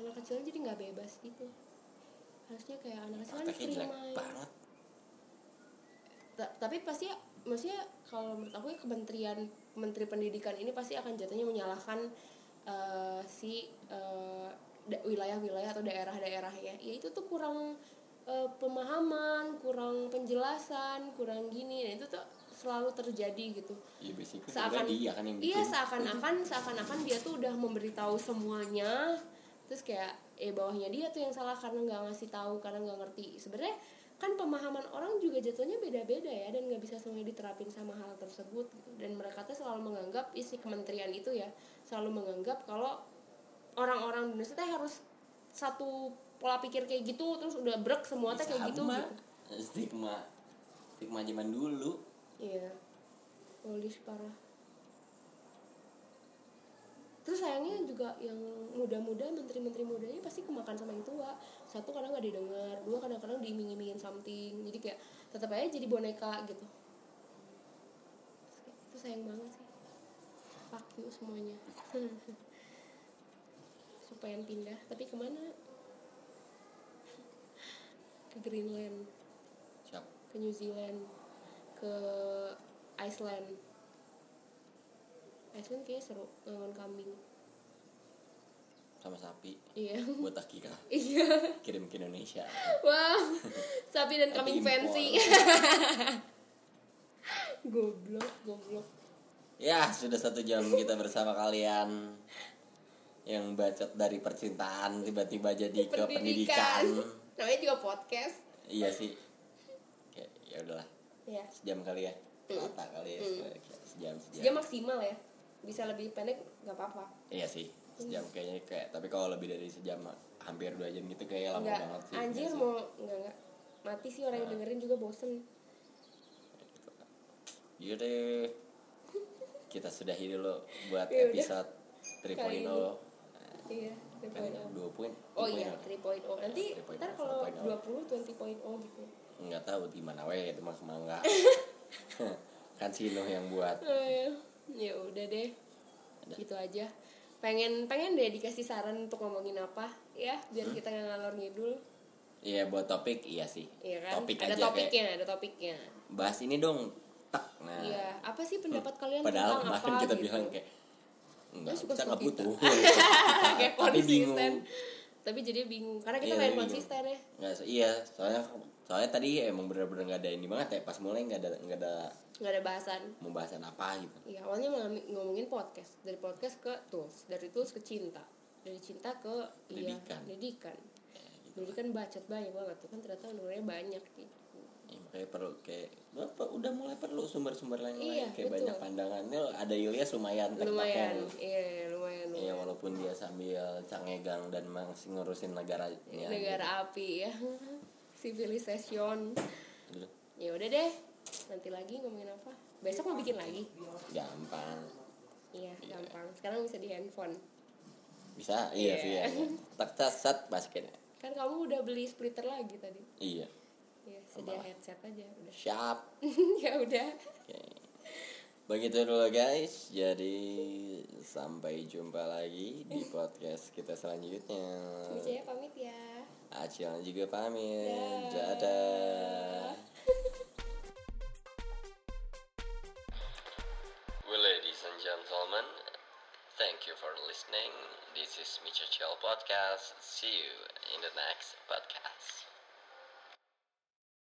anak kecil jadi nggak bebas gitu. Harusnya kayak anak kecil kan free main. banget. Ta- tapi pasti maksudnya kalau menurut aku ya kementerian menteri pendidikan ini pasti akan jatuhnya menyalahkan eh, si da- wilayah-wilayah atau daerah-daerah ya ya itu tuh kurang eh, pemahaman kurang penjelasan kurang gini. Dan itu tuh selalu terjadi gitu. Ya basically. Seakan dia kan yang bikin. iya seakan-akan seakan-akan dia tuh udah memberitahu semuanya. Terus kayak eh bawahnya dia tuh yang salah karena nggak ngasih tahu karena nggak ngerti. Sebenarnya kan pemahaman orang juga jatuhnya beda-beda ya dan nggak bisa semuanya diterapin sama hal tersebut gitu. dan mereka tuh selalu menganggap isi kementerian itu ya selalu menganggap kalau orang-orang di Indonesia teh harus satu pola pikir kayak gitu terus udah brek semua teh kayak gitu Sama. gitu stigma stigma zaman dulu Iya. Polish parah. Terus sayangnya juga yang muda-muda, menteri-menteri mudanya pasti kemakan sama yang tua. Satu kadang nggak didengar, dua kadang-kadang diiming-imingin something. Jadi kayak tetap aja jadi boneka gitu. Itu sayang banget sih. Fuck you semuanya. Supaya pindah, tapi ke mana? Ke Greenland. Siap. Ke New Zealand. Ke Iceland. Iceland kayaknya seru ngangon kambing. Sama sapi. Iya. Buat akikah iya. Kirim ke Indonesia. Wow sapi dan kambing fancy. Goblok goblok. Ya, sudah satu jam kita bersama kalian yang bacot dari percintaan tiba-tiba jadi ke pendidikan. Namanya juga podcast Iya sih. Kayak ya udahlah, ya sejam kali ya. Rata kali ya. Sejam, dia sejam. maksimal ya bisa lebih pendek nggak apa-apa Iya sih. Sejam kayaknya kayak tapi kalau lebih dari sejam hampir dua jam gitu kayak lama banget sih. anjir Iya sih. mau nggak nggak mati sih orang yang dengerin juga bosen Iya deh. kita sudahi dulu buat Ya episode 3.0 Kali ini. iya kan 3.0 dua poin oh dua iya poin. 3.0 nanti 3.0, ntar kalau 4.0. 20 20.0 gitu. Nggak tahu gimana we itu mah semangga. Kan si Nuh yang buat. Oh, ya. ya udah deh gitu aja. Pengen pengen deh dikasih saran untuk ngomongin apa ya biar Hmm? kita nggak ngalor ngidul. Iya buat topik iya sih. Iya kan? Topik ada aja topiknya kayak ada topiknya. bahas ini dong tak nah. Iya apa sih pendapat kalian padahal tentang apa kita gitu. bilang kayak enggak suka-suka kita nggak butuh kayak tapi bingung tapi jadi bingung karena kita Iya, pengen bingung. konsisten ya nggak iya soalnya soalnya tadi emang bener-bener nggak ada ini banget ya pas mulai nggak ada nggak ada nggak ada bahasan pembahasan apa gitu Iya, awalnya ngomongin- ngomongin podcast. Dari podcast ke tools, dari tools ke cinta. Dari cinta ke Pendidikan. Iya, pendidikan. Ya, gitu. Pendidikan bacot banyak banget tuh kan ternyata nurnya banyak gitu. Ya, makanya perlu kayak apa, udah mulai perlu sumber-sumber lain Iya, kayak betul. banyak pandangannya ada Ilyas lumayan. Lumayan, iya lumayan. Iya lumayan. walaupun dia sambil cangegang dan masih ngurusin negaranya. Negara api ya. Civilization. Ya udah deh. Nanti lagi ngomongin apa? Besok mau bikin lagi. Gampang. Iya, gampang. Sekarang bisa di handphone. Bisa? Iya sih Iya. ya. Tak sat basket. Kan kamu udah beli splitter lagi tadi. Iya. Sedia headset aja udah. Siap. ya udah. Oke. Begitu dulu guys. Jadi sampai jumpa lagi di podcast kita selanjutnya. Bicanya pamit ya. Acil juga pamit. Dah. Dadah. Well, ladies and gentlemen, thank you for listening. This is Micha Chill Podcast. See you in the next podcast.